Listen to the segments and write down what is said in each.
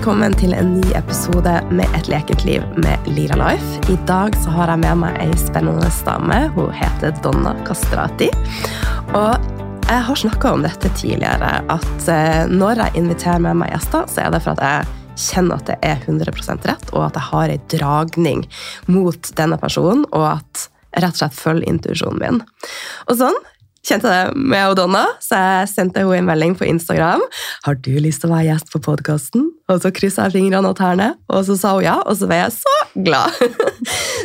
velkommen til en ny episode med Et lekent liv med Lira Life. I dag så har jeg med meg ei spennende dame. Hun heter Donna Castrati. Og jeg har snakka om dette tidligere, at eh, når jeg inviterer med meg gjester, så er det for at jeg kjenner at det er 100% rett, og at jeg har ei dragning mot denne personen, og at jeg rett og slett følger intuisjonen min. Og sånn kjente det med Donna, så jeg sendte henne en melding på Instagram. Har du lyst til å være gjest på podkasten? Og så kryssa jeg fingrene og tærne, og så sa hun ja, og så var jeg så glad.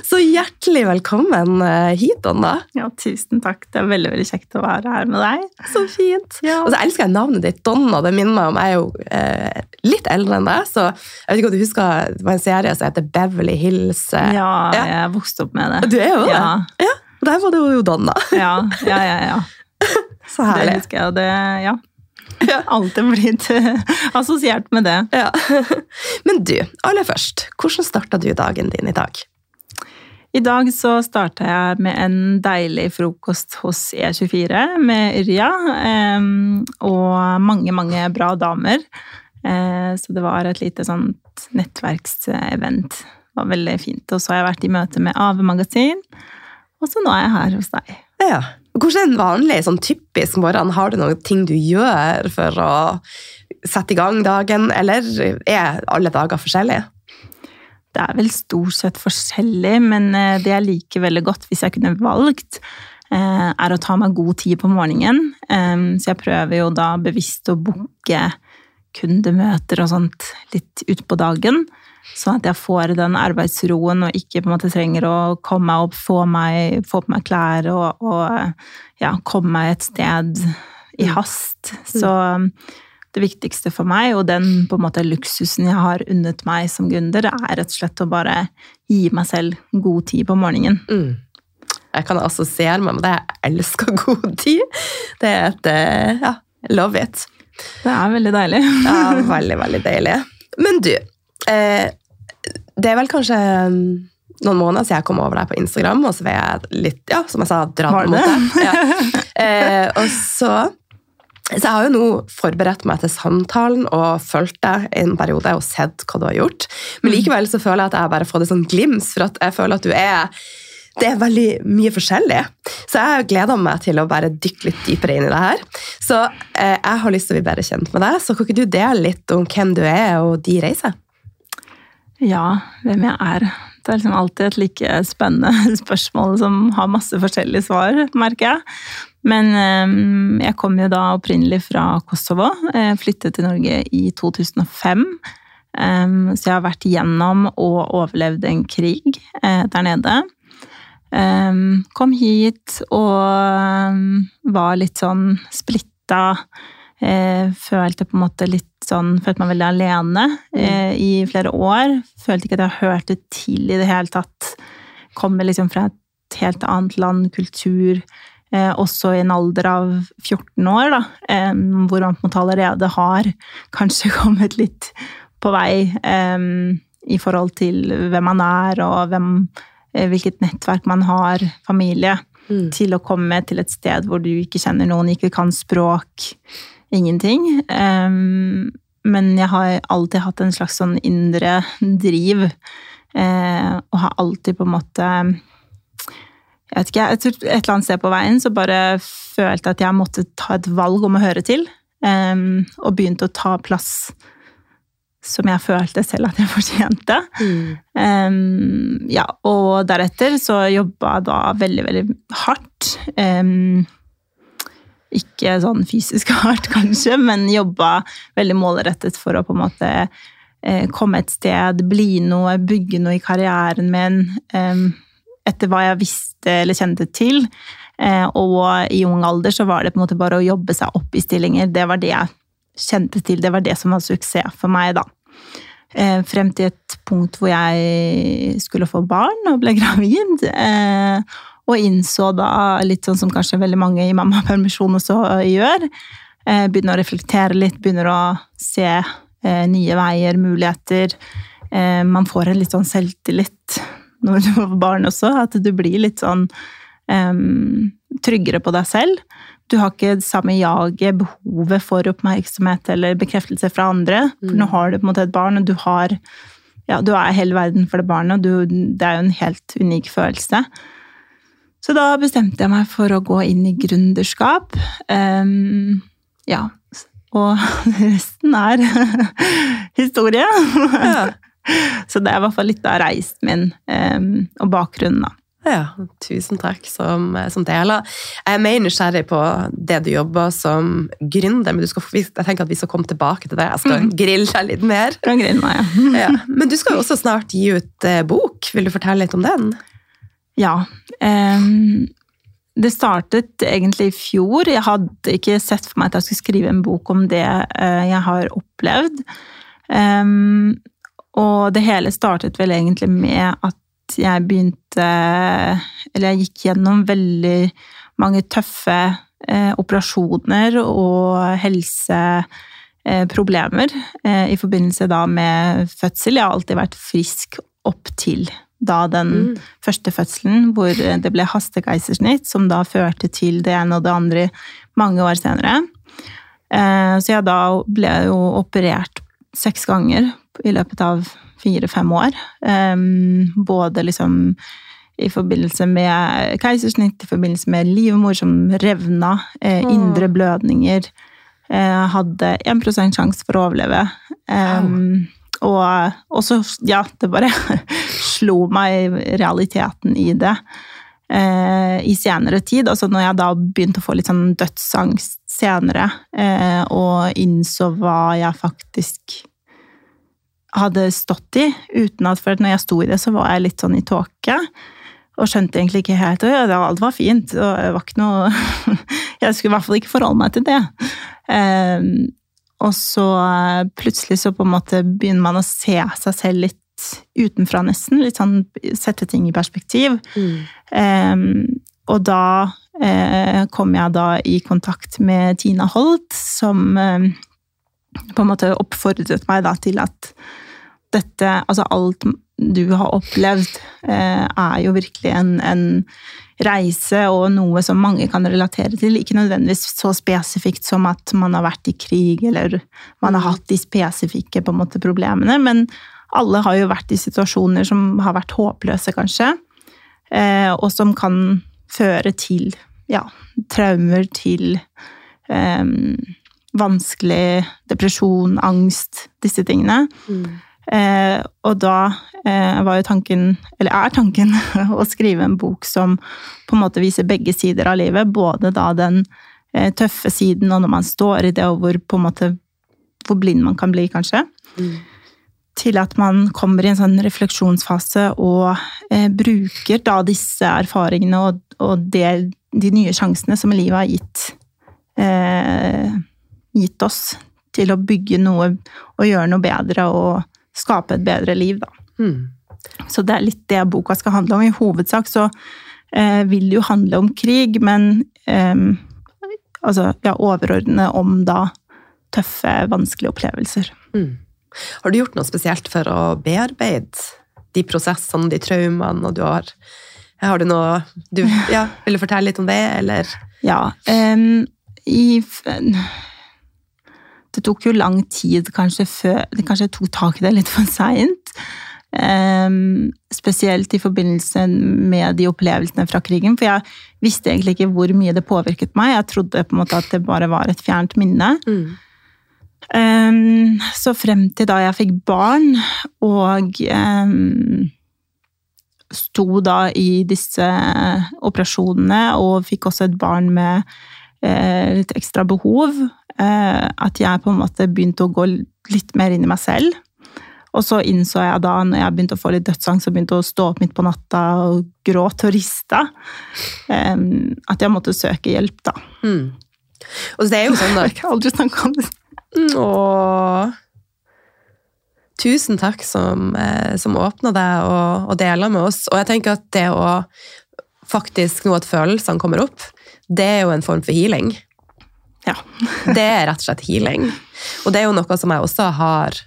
Så hjertelig velkommen eh, hit, Donna. Ja, tusen takk. Det er veldig veldig kjekt å være her med deg. Så fint. Ja. Og så elsker jeg navnet ditt, Donna. Det minner meg om Jeg er jo eh, litt eldre enn deg, så jeg vet ikke om du husker det var en serie som heter Beverly Hills. eh. Ja, Ja. jeg vokste opp med det. Du er jo det. Ja, Ja, og Der var det jo Donna. ja, ja. ja, ja. Så herlig. Det husker jeg, det ja. Ja. Alltid blitt eh, assosiert med det. Ja. Men du, aller først, hvordan starta du dagen din i dag? I dag så starta jeg med en deilig frokost hos E24 med Yrja. og mange, mange bra damer. Eh, så det var et lite sånt nettverksevent. Det var veldig fint. Og så har jeg vært i møte med AV Magasin. Og så nå er jeg her hos deg. Ja. Hvordan er en vanlig, sånn typisk morgen? Har du noen ting du gjør for å sette i gang dagen, eller er alle dager forskjellige? Det er vel stort sett forskjellig, men eh, det jeg liker veldig godt, hvis jeg kunne valgt, eh, er å ta meg god tid på morgenen. Så jeg prøver jo da bevisst å booke kundemøter og sånt litt utpå dagen. Sånn at jeg får den arbeidsroen og ikke på en måte trenger å komme meg opp, få, meg, få på meg klær og, og ja, komme meg et sted i hast. Så det viktigste for meg, og den på en måte luksusen jeg har unnet meg som gründer, er rett og slett å bare gi meg selv god tid på morgenen. Mm. Jeg kan assosiere meg med det. Jeg elsker god tid. Det er et eh, Ja, love it. Det er veldig deilig. Ja, veldig, veldig deilig. Men du, eh, det er vel kanskje mm, noen måneder siden jeg kom over deg på Instagram, og så var jeg litt, ja, som jeg sa, dratt mot deg. Ja. Eh, og så så jeg har jo nå forberedt meg til samtalen og fulgt deg i en periode og sett hva du har gjort. Men likevel så føler jeg at jeg bare fått et sånn glims, for at jeg føler at du er det er veldig mye forskjellig. Så jeg gleder meg til å bare dykke litt dypere inn i det her. Så eh, jeg har lyst til å bli bedre kjent med deg, så kan ikke du dele litt om hvem du er og de reiser? Ja, hvem jeg er. Det er liksom alltid et like spennende spørsmål som har masse forskjellige svar, merker jeg. Men eh, jeg kom jo da opprinnelig fra Kosovo. Jeg flyttet til Norge i 2005. Eh, Så jeg har vært gjennom og overlevd en krig eh, der nede. Eh, Kom hit og eh, var litt sånn splitta. Eh, Følte på en måte litt sånn Følte meg veldig alene eh, i flere år. Følte ikke at jeg hørte til i det hele tatt. Kommer liksom fra et helt annet land, kultur. Eh, også i en alder av 14 år, da, eh, hvor man på en måte allerede har kanskje kommet litt på vei i forhold til hvem man er, og hvem, hvilket nettverk man har, familie, Mm. til å komme til et sted hvor du ikke kjenner noen, ikke kan språk, ingenting. Um, men jeg har alltid hatt en slags sånn indre driv, eh, og har alltid på en måte jeg vet ikke, jeg tror Et eller annet sted på veien så bare følte jeg at jeg måtte ta et valg om å høre til. em, og begynte å ta plass som jeg følte selv at jeg fortjente. Em, ja, og deretter så jobba jeg da veldig, veldig hardt. Um, ikke sånn fysisk hardt, kanskje, men jobba veldig målrettet for å på en måte eh, komme et sted, bli noe, bygge noe i karrieren min. etter hva jeg visste eller kjente til. Eh, og i ung alder så var det på en måte bare å jobbe seg opp i stillinger. Det var det jeg kjente til. Det var det som var suksess for meg, da. Eh, frem til et punkt hvor jeg skulle få barn og ble gravid. Eh, og innså da, litt sånn som kanskje veldig mange i mammapermisjon også gjør, eh, begynner å reflektere litt, begynner å se nye veier, muligheter. Man får en litt sånn selvtillit når du får barn også, at du blir litt sånn um, tryggere på deg selv. Du har ikke det samme jaget, behovet for oppmerksomhet eller bekreftelse fra andre. For Mm. nå har du på en måte et barn, og du har ja, du er hele verden for det barnet, og du, det er jo en helt unik følelse. Så da bestemte jeg meg for å gå inn i gründerskap. Um, ja, og resten er historie. Ja. Så det er i hvert fall litt av reisen min um, og bakgrunnen, da. Ja, tusen takk som, som deler. Jeg er mer nysgjerrig på det du jobber som gründer, men du skal, jeg tenker at vi skal komme tilbake til det. Jeg skal Mm. grille deg litt mer. Grille meg, ja. Ja. Men du skal jo også snart gi ut eh, bok. Vil du fortelle litt om den? Ja. Um, det startet egentlig i fjor. Jeg hadde ikke sett for meg at jeg skulle skrive en bok om det eh, jeg har opplevd. Um, og det hele startet vel egentlig med at jeg begynte Eller jeg gikk gjennom veldig mange tøffe eh, operasjoner og helseproblemer eh, i forbindelse da med fødsel. Jeg har alltid vært frisk opp til da den Mm. første fødselen, hvor det ble hastekeisersnitt, som da førte til det ene og det andre mange år senere. Eh, Så jeg da ble jo operert seks ganger i løpet av fire-fem år. Både liksom i forbindelse med keisersnitt, i forbindelse med livmor som revna, eh, indre blødninger. Eh, Hadde 1 sjanse for å overleve. Eh, og, og så, ja, det bare slo meg realiteten i det eh, i senere tid. Altså når jeg da begynte å få litt sånn dødsangst senere, og innså hva jeg faktisk hadde stått i, uten at For når jeg sto i det, så var jeg litt sånn i tåke. Og skjønte egentlig ikke helt og ja, Alt var fint. og det var ikke noe Jeg skulle i hvert fall ikke forholde meg til det. Eh, og så eh, plutselig så på en måte begynner man å se seg selv litt utenfra, nesten. Litt sånn sette ting i perspektiv. Em, og da eh, kom jeg da i kontakt med Tina Holt, som eh, på en måte oppfordret meg da til at dette Altså alt du har opplevd, eh, er jo virkelig en, en reise og noe som mange kan relatere til. Ikke nødvendigvis så spesifikt som at man har vært i krig eller man har Mm. hatt de spesifikke måte, problemene, men alle har jo vært i situasjoner som har vært håpløse, kanskje. Eh, og som kan føre til ja, traumer, til eh, vanskelig depresjon, angst, disse tingene. Eh, og da eh, var jo tanken, eller er tanken, å skrive en bok som på en måte viser begge sider av livet. Både da den eh, tøffe siden, og når man står i det, og hvor, på en måte, hvor blind man kan bli, kanskje. Til at man kommer i en sånn refleksjonsfase og eh, bruker da disse erfaringene og, og det, de nye sjansene som livet har gitt, eh, gitt oss, til å bygge noe og gjøre noe bedre og skape et bedre liv, da. Mm. Så det er litt det boka skal handle om. I hovedsak så eh, vil det jo handle om krig, men eh, altså, ja, overordnet om da tøffe, vanskelige opplevelser. Mm. Har du gjort noe spesielt for å bearbeide de prosessene, de traumene, du har Har du noe du, ja, Vil du fortelle litt om det, eller? Ja. em, i, det tok jo lang tid kanskje før Kanskje jeg tok tak i det litt for seint. Um, spesielt i forbindelse med de opplevelsene fra krigen. For jeg visste egentlig ikke hvor mye det påvirket meg. Jeg trodde på en måte at det bare var et fjernt minne. Em, så frem til da jeg fikk barn, og um, sto da i disse operasjonene, og fikk også et barn med litt ekstra behov, eh, at jeg på en måte begynte å gå litt mer inn i meg selv. Og så innså jeg da, når jeg begynte å få litt dødsangst og begynte å stå opp midt på natta og gråte og riste, at jeg måtte søke hjelp, da. Mm. Og det er jo sånn da. Jeg har kan aldri snakke om det. Åh. Tusen takk som, eh, som åpna deg og, og deler med oss. Og jeg tenker at det å faktisk nå at følelsene kommer opp, det er jo en form for healing. Ja. Det er rett og slett healing. Og det er jo noe som jeg også har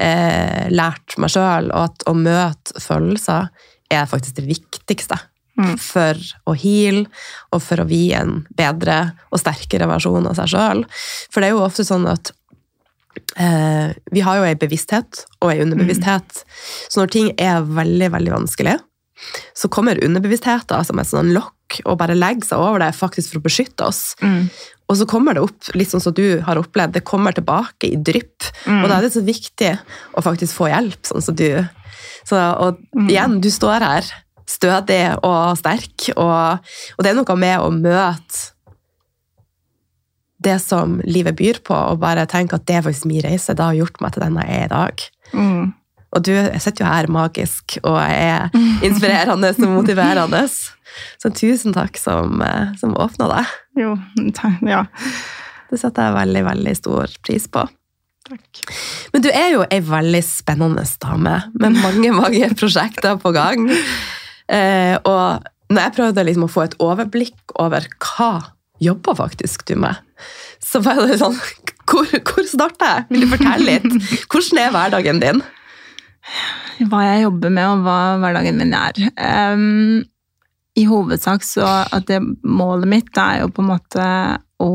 eh, lært meg sjøl, og at å møte følelser er faktisk det viktigste. Mm. for å heale og for å bli en bedre og sterkere versjon av seg sjøl. For det er jo ofte sånn at eh, vi har jo ei bevissthet og ei underbevissthet. Så når ting er veldig, veldig vanskelig, så kommer underbevisstheten som et sånn lokk og bare legge seg over det faktisk for å beskytte oss. Mm. Og så kommer det opp, litt sånn som du har opplevd, det kommer tilbake i drypp. Mm. Og da er det så viktig å faktisk få hjelp, sånn som du. Så, og Mm. igjen, du står her stødig og sterk, og, og det er noe med å møte det som livet byr på, og bare tenke at det er faktisk min reise, det har gjort meg til den jeg er i dag. Mm. Og du sitter jo her magisk og er inspirerende og motiverende. Så tusen takk som, eh, som åpna deg. Jo, takk. Ja. Det setter jeg veldig, veldig stor pris på. Takk. Men du er jo ei veldig spennende dame med mange, mange prosjekter på gang. Eh, og når jeg prøvde liksom å få et overblikk over hva jobber faktisk du med, så var det sånn Hvor, hvor starter jeg? Vil du fortelle litt? Hvordan er hverdagen din? Hva jeg jobber med, og hva hverdagen min er. Um, I hovedsak så at det målet mitt er jo på en måte å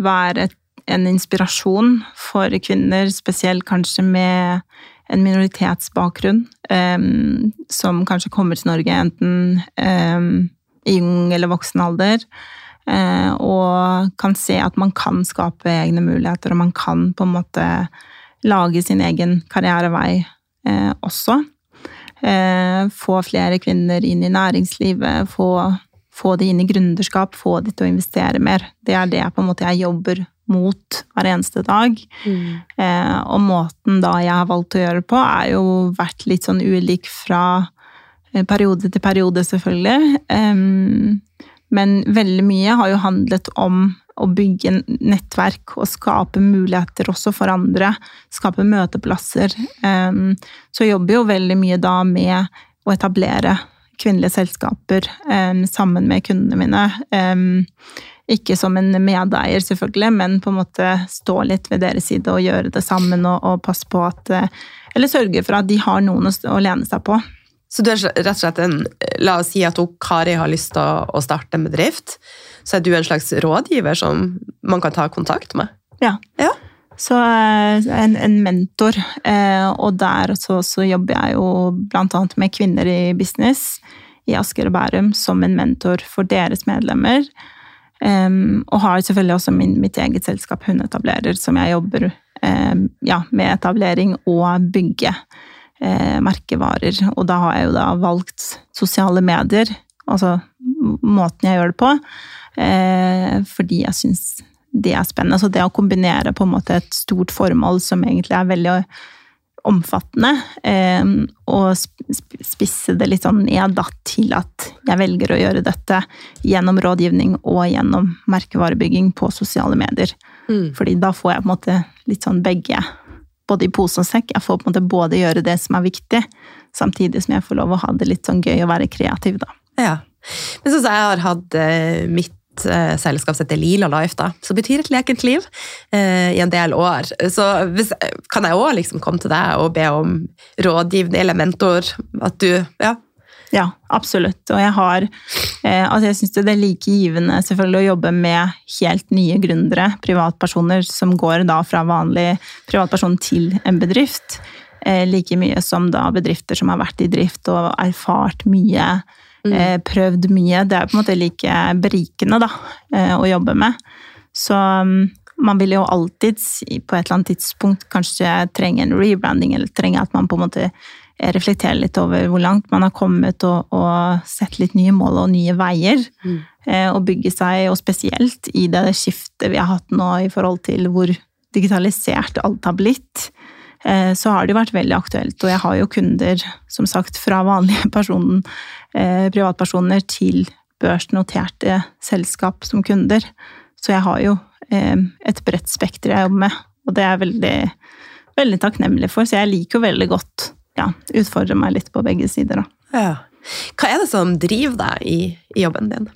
være et, en inspirasjon for kvinner, spesielt kanskje med en minoritetsbakgrunn, um, som kanskje kommer til Norge enten um, i ung eller voksen alder, Uh, og kan se at man kan skape egne muligheter, og man kan på en måte lage sin egen karrierevei eh, også. Eh, få flere kvinner inn i næringslivet, få, få de inn i gründerskap, få de til å investere mer. Det er det på en måte jeg jobber mot hver eneste dag. Eh, og måten da jeg har valgt å gjøre det på, er jo vært litt sånn ulik fra eh, periode til periode, selvfølgelig. Em, men veldig mye har jo handlet om å bygge nettverk og skape muligheter også for andre. Skape møteplasser. Så jeg jobber jo veldig mye da med å etablere kvinnelige selskaper sammen med kundene mine. Ikke som en medeier, selvfølgelig, men på en måte stå litt ved deres side og gjøre det sammen og, og passe på at eh, Eller sørge for at de har noen å, lene seg på. Så du er rett og slett en La oss si at hun, Kari har lyst til å, å starte en bedrift. Så er du en slags rådgiver som man kan ta kontakt med? Ja. Ja. Så eh, en, en mentor. Eh, og der så, så jobber jeg jo annet med kvinner i business i Asker og Bærum som en mentor for deres medlemmer. Um, og har selvfølgelig også min, mitt eget selskap Hundeetablerer, som jeg jobber um, ja, med etablering og bygge eh, merkevarer. Og da har jeg jo da valgt sosiale medier, altså måten jeg gjør det på, eh, fordi jeg syns det er spennende. Så det å kombinere på en måte et stort formål som egentlig er veldig omfattende, eh, og sp- sp- spisse det litt sånn ned da, til at jeg velger å gjøre dette gjennom rådgivning og gjennom merkevarebygging på sosiale medier. Mm. Fordi da får jeg på en måte litt sånn begge, både i pose og sekk. Jeg får på en måte både gjøre det som er viktig, samtidig som jeg får lov å ha det litt sånn gøy å være kreativ, da. Ja. Men sånn som jeg har hatt eh, mitt eh, selskap som heter Lila Life, da, som betyr et lekent liv, eh, i en del år. Så hvis, kan jeg òg liksom komme til deg og be om rådgivning eller mentor? At du Ja. Ja, absolutt. Og jeg har eh, Altså, jeg syns det er like givende selvfølgelig å jobbe med helt nye gründere, privatpersoner, som går da fra vanlig privatperson til en bedrift. Eh, like mye som da bedrifter som har vært i drift og erfart mye, eh, prøvd mye. Det er på en måte like berikende, da, eh, å jobbe med. Så mm, man vil jo alltid på et eller annet tidspunkt kanskje trenge en rebranding, eller trenge at man på en måte reflekterer litt over hvor langt man har kommet, og, og sett litt nye mål og nye veier. Mm. Eh, og bygge seg, og spesielt i det skiftet vi har hatt nå i forhold til hvor digitalisert alt har blitt, eh, så har det vært veldig aktuelt. Og jeg har jo kunder, som sagt, fra vanlige personen, eh, privatpersoner til børsnoterte selskap som kunder. Så jeg har jo et bredt spekter jeg jobber med, og det er jeg veldig, veldig takknemlig for. Så jeg liker jo veldig godt ja, utfordre meg litt på begge sider, da. ja. Hva er det som driver deg i, i jobben din?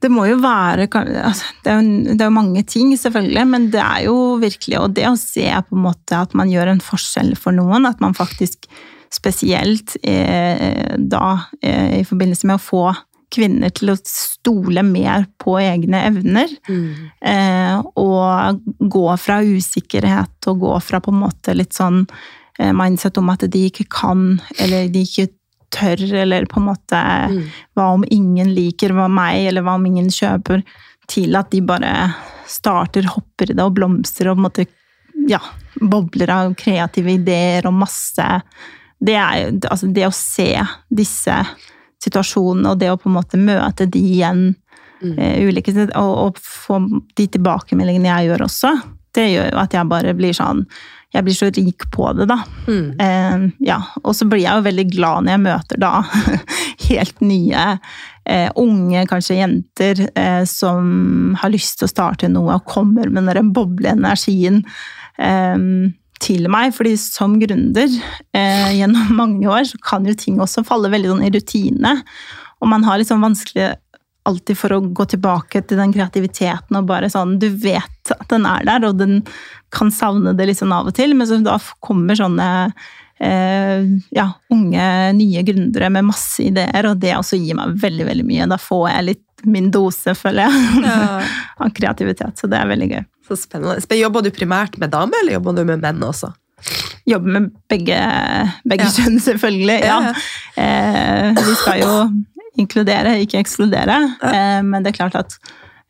Det må jo være altså, det, er jo, det er jo mange ting, selvfølgelig, men det er jo virkelig Og det å se på en måte at man gjør en forskjell for noen, at man faktisk spesielt eh, da eh, i forbindelse med å få kvinner til å stole mer på egne evner. Mm. Eh, og gå fra usikkerhet og gå fra på en måte litt sånn mindset om at de ikke kan, eller de ikke tør, eller på en måte Mm. hva om ingen liker hva meg, eller hva om ingen kjøper, til at de bare starter, hopper i det og blomstrer og på en måte ja, bobler av kreative ideer og masse Det er altså det å se disse situasjonene, og det å på en måte møte de igjen Mm. eh, ulike og, og få de tilbakemeldingene jeg gjør også, det gjør jo at jeg bare blir sånn Jeg blir så rik på det, da. Mm. Eh, ja, og så blir jeg jo veldig glad når jeg møter da helt nye eh, unge, kanskje jenter, eh, som har lyst til å starte noe og kommer med den bobleenergien eh, til meg. fordi som gründer eh, gjennom mange år så kan jo ting også falle veldig sånn i rutine. Og man har liksom vanskelig alltid for å gå tilbake til den kreativiteten og bare sånn Du vet at den er der, og den kan savne det litt sånn av og til, men så da kommer sånne eh, ja, unge, nye gründere med masse ideer, og det også gir meg veldig, veldig mye. Da får jeg litt min dose, føler jeg, Ja. av kreativitet. Så det er veldig gøy. Så spennende. Jobber du primært med damer, eller jobber du med menn også? Jobbe med begge, begge Ja. kjønn, selvfølgelig. Ja. Eh, vi skal jo inkludere, ikke ekskludere. Eh, men det er klart at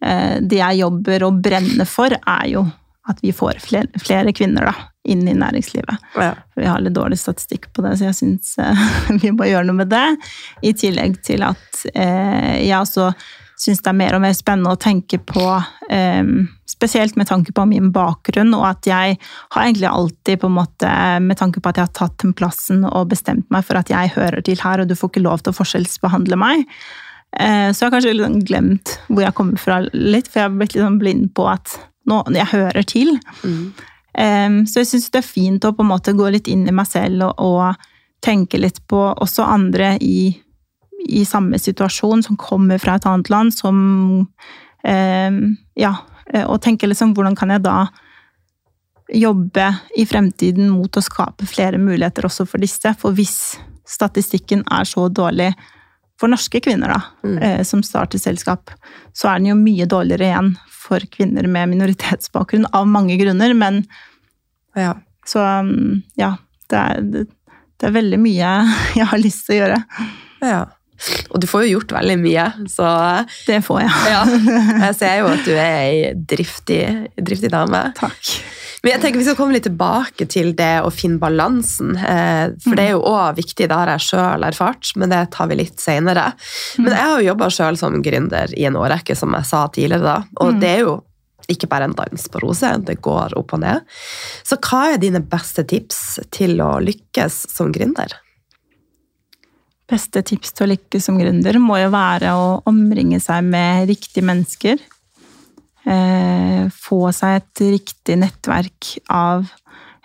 eh, det jeg jobber og brenner for, er jo at vi får flere, flere kvinner da, inn i næringslivet. Ja. Vi har litt dårlig statistikk på det, så jeg syns eh, vi må gjøre noe med det. I tillegg til at eh, jeg også syns det er mer og mer spennende å tenke på eh, Spesielt med tanke på min bakgrunn, og at jeg har egentlig alltid på en måte, med tanke på at jeg har tatt den plassen og bestemt meg for at jeg hører til her, og du får ikke lov til å forskjellsbehandle meg. Eh, så jeg har kanskje sånn glemt hvor jeg kommer fra litt, for jeg har blitt litt sånn blind på at nå, jeg hører til. Mm. Em, så jeg syns det er fint å på en måte gå litt inn i meg selv og, og tenke litt på også andre i, i samme situasjon, som kommer fra et annet land, som em, Ja, eh, og tenke liksom hvordan kan jeg da jobbe i fremtiden mot å skape flere muligheter også for disse? For hvis statistikken er så dårlig for norske kvinner, da, Mm. eh, som starter selskap, så er den jo mye dårligere igjen for kvinner med minoritetsbakgrunn, av mange grunner. Men Ja. så um, ja, det er, det, det er veldig mye jeg har lyst til å gjøre. ja. Og du får jo gjort veldig mye, så Det får jeg. ja. Jeg ser jo at du er ei driftig, driftig dame. Takk. Men jeg tenker Vi skal komme litt tilbake til det å finne balansen. eh, For det er jo òg viktig, det har jeg sjøl erfart, men det tar vi litt seinere. Men jeg har jo jobba sjøl som gründer i en årrekke, som jeg sa tidligere. da, Og det er jo ikke bare en dans på roser, det går opp og ned. Så hva er dine beste tips til å lykkes som gründer? Beste tips til å lykkes som gründer må jo være å omringe seg med riktige mennesker. Eh, få seg et riktig nettverk av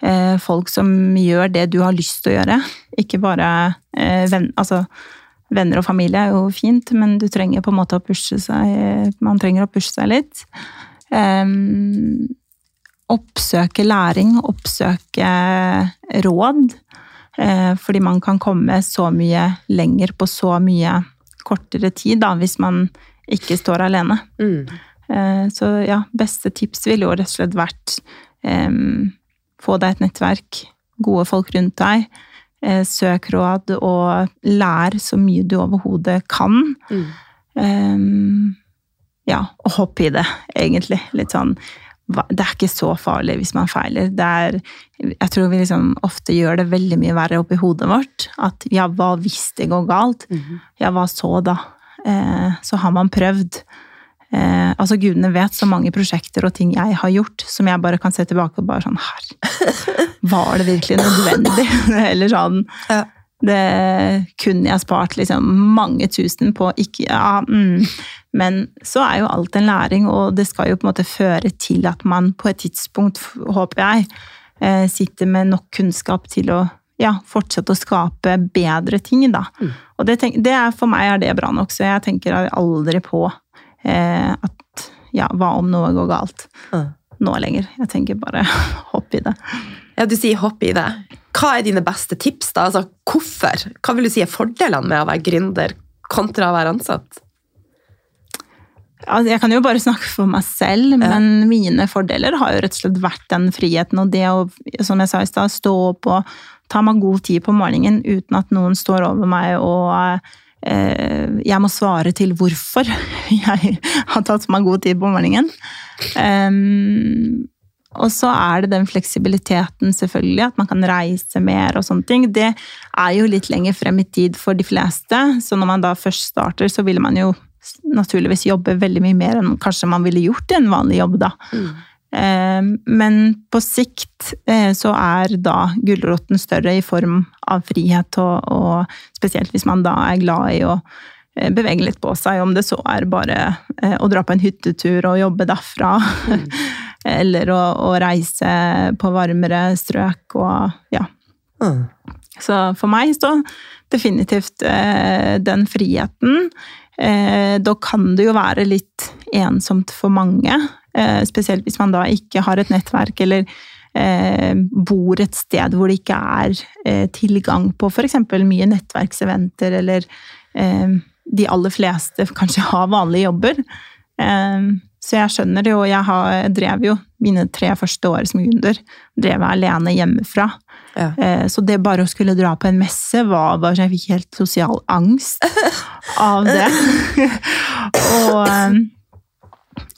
eh, folk som gjør det du har lyst til å gjøre. Ikke bare eh, venn, altså, venner og familie er jo fint, men du trenger på en måte å pushe seg Man trenger å pushe seg litt. Oppsøke læring, oppsøke råd. Eh, fordi man kan komme så mye lenger på så mye kortere tid da, hvis man ikke står alene. Mm. Eh, Så ja, beste tips ville jo rett og slett vært um, få deg et nettverk, gode folk rundt deg, eh, søk råd og lær så mye du overhodet kan. Mm. Um, ja, og hopp i det, egentlig. Litt sånn Det er ikke så farlig hvis man feiler. Det er, jeg tror vi liksom ofte gjør det veldig mye verre oppi hodet vårt. At ja, hva hvis det går galt? Mhm. Ja, hva så da? Eh, så har man prøvd. Eh, altså Gudene vet så mange prosjekter og ting jeg har gjort, som jeg bare kan se tilbake og bare sånn Herre, var det virkelig nødvendig? Eller sånn Ja. Det kunne jeg spart liksom mange tusen på. Ikke, ja, mm. Men så er jo alt en læring, og det skal jo på en måte føre til at man på et tidspunkt, håper jeg, eh, sitter med nok kunnskap til å ja, fortsette å skape bedre ting. Da. Mm. Og det, tenk, det er, for meg er det bra nok, så jeg tenker aldri på eh, at ja, hva om noe går galt. Mm. nå lenger. Jeg tenker bare hopp i det. Ja, Du sier hopp i det. Hva er dine beste tips? da? Altså, Hvorfor? Hva vil du si er fordelene med å være gründer kontra å være ansatt? Altså, jeg kan jo bare snakke for meg selv, men mine fordeler har jo rett og slett vært den friheten og det å, som jeg sa i stad, stå opp og ta meg god tid på morgenen uten at noen står over meg og eh, jeg må svare til hvorfor jeg har tatt meg god tid på morgenen. Um, og så er det den fleksibiliteten, selvfølgelig, at man kan reise mer og sånne ting. Det er jo litt lenger frem i tid for de fleste, så når man da først starter, så vil man jo naturligvis jobbe veldig mye mer enn kanskje man ville gjort i en vanlig jobb, da. Mm. Men på sikt eh, så er da gulroten større i form av frihet, og, og, spesielt hvis man da er glad i å eh, bevege litt på seg, om det så er bare å dra på en hyttetur og jobbe derfra. Mm. eller å, å, reise på varmere strøk og ja. Mm. Så for meg så definitivt eh, den friheten. Eh, da kan det jo være litt ensomt for mange. Eh, spesielt hvis man da ikke har et nettverk eller eh, bor et sted hvor det ikke er eh, tilgang på f.eks. mye nettverkseventer, eller eh, de aller fleste kanskje har vanlige jobber. Så jeg skjønner det, og jeg, har, drev jo mine tre første år som gründer drev jeg alene hjemmefra. Ja. Eh, så det bare å skulle dra på en messe var bare så Jeg fikk helt sosial angst av det. og, eh,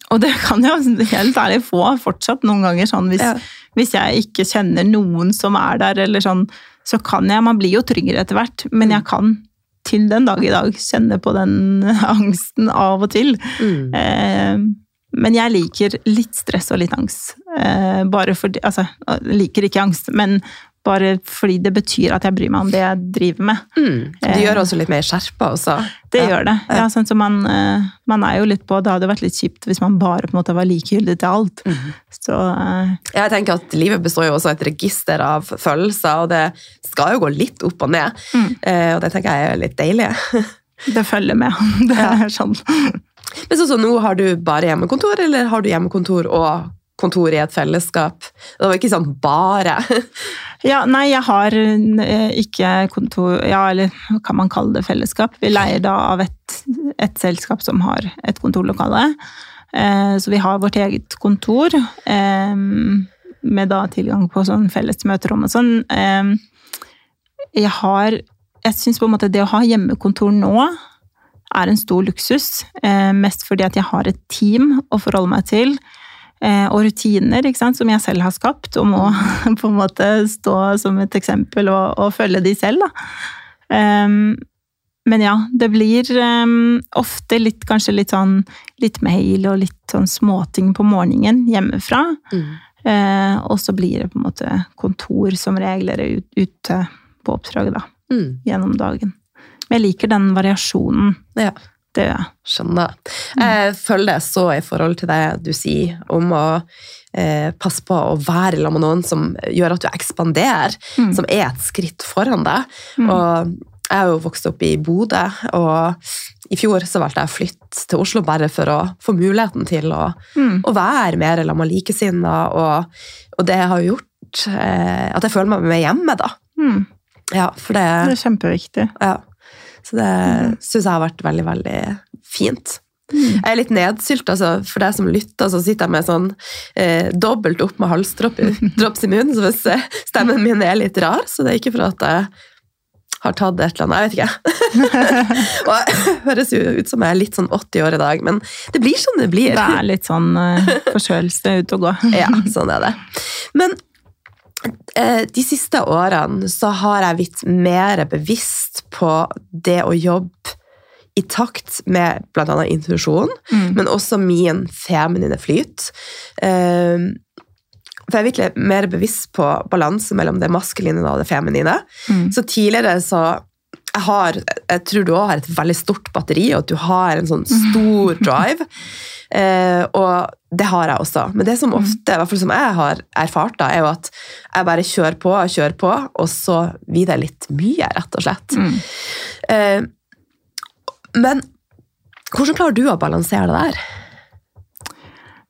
og, det kan jeg helt ærlig få fortsatt noen ganger, sånn hvis, ja. hvis, jeg ikke kjenner noen som er der, eller sånn, så kan jeg Man blir jo tryggere etter hvert, men jeg kan til den dag i dag kjenne på den angsten av og til. Mm. Eh, men jeg liker litt stress og litt angst. Eh, bare fordi Altså, jeg liker ikke angst, men bare fordi det betyr at jeg bryr meg om det jeg driver med. Mm. Det gjør også litt mer skjerpa også? Det ja. gjør det. Ja, sånn som man, eh, man, er jo litt på Det hadde vært litt kjipt hvis man bare på en måte var likegyldig til alt. Mm. Så uh, Jeg tenker at livet består jo også av et register av følelser, og det skal jo gå litt opp og ned. Mm. Uh, og det tenker jeg er litt deilig. det følger med. Det er sånn. Men så, så nå har du bare hjemmekontor, eller har du hjemmekontor og kontor i et fellesskap? Det var ikke sånn bare? ja, nei, jeg har eh, ikke kontor Ja, eller hva kan man kalle det fellesskap? Vi leier da av et, et selskap som har et kontorlokale. Eh, så vi har vårt eget kontor, eh, med da tilgang på sånn felles møterom og sånn. Jeg har Jeg syns på en måte det å ha hjemmekontor nå er en stor luksus. Eh, mest fordi at jeg har et team å forholde meg til. Eh, og rutiner sant, som jeg selv har skapt, og må på en måte stå som et eksempel og, og følge de selv. Um, men ja, det blir um, ofte litt, kanskje litt sånn litt mail og litt sånn småting på morgenen hjemmefra. Mm. Uh, og så blir det på en måte kontor som regler ute på oppdraget, da. Mm. Gjennom dagen. Men jeg liker den variasjonen. Ja. Det gjør jeg. Skjønner. Jeg følger det så i forhold til det du sier om å eh, passe på å være sammen med noen som gjør at du ekspanderer, mm. som er et skritt foran deg. Mm. Og jeg er jo vokst opp i Bodø, og i fjor så valgte jeg å flytte til Oslo bare for å få muligheten til å, mm. å være mer sammen med likesinnede, og, og, det har gjort eh, at jeg føler meg med hjemme, da. Mm. Ja, det, det er kjempeviktig. Ja. Så det mm. syns jeg har vært veldig, veldig fint. Mm. Jeg er litt nedsylt, altså. For deg som lytter, så sitter jeg med sånn eh, dobbelt opp med halsdrops i munnen. Så hvis eh, stemmen min er litt rar, så det er ikke for at jeg har tatt et eller annet. Jeg vet ikke. og jeg høres jo ut som jeg er litt sånn 80 år i dag, men det blir sånn det blir. Det er litt sånn uh, forkjølelse ute og gå. ja, sånn er det. Men Eh, de siste årene så har jeg blitt mer bevisst på det å jobbe i takt med bl.a. intuisjon, mm. men også min feminine flyt. Eh, for jeg er virkelig mer bevisst på balanse mellom det maskuline og det feminine. Mm. Så tidligere så jeg, har, jeg tror du òg har et veldig stort batteri, og at du har en sånn stor drive. Eh, og det har jeg også. Men det som mm. ofte, i hvert fall som jeg har erfart, da, er jo at jeg bare kjører på og kjører på, og så blir det litt mye, rett og slett. Mm. Eh, men hvordan klarer du å balansere det der?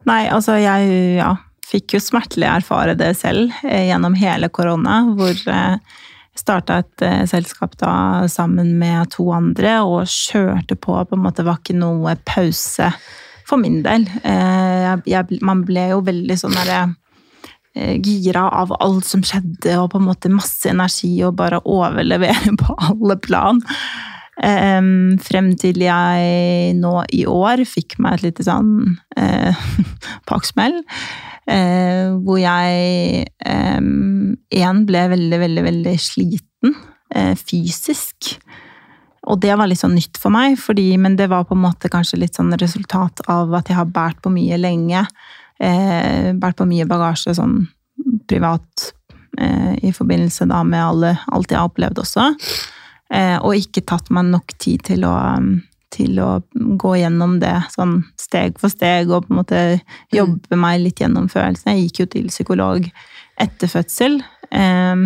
Nei, altså jeg Ja. fikk jo smertelig erfare det selv eh, gjennom hele korona, hvor jeg starta et eh, selskap da sammen med to andre og kjørte på. på en måte var ikke noe pause for min del. Jeg, jeg, man ble jo veldig sånn derre gira av alt som skjedde, og på en måte masse energi og bare overlevere på alle plan. Um, frem til jeg nå i år fikk meg et lite sånn uh, pakkesmell. Uh, hvor jeg én um, ble veldig, veldig, veldig sliten eh, fysisk. Og det var litt sånn nytt for meg, fordi, men det var på en måte kanskje litt sånn resultat av at jeg har båret på mye lenge. Eh, båret på mye bagasje sånn privat i forbindelse da med alle, alt jeg har opplevd også. Eh, og ikke tatt meg nok tid til å, til å gå gjennom det sånn steg for steg og på en måte jobbe mm. meg litt gjennom følelsene. Jeg gikk jo til psykolog etter fødsel, eh,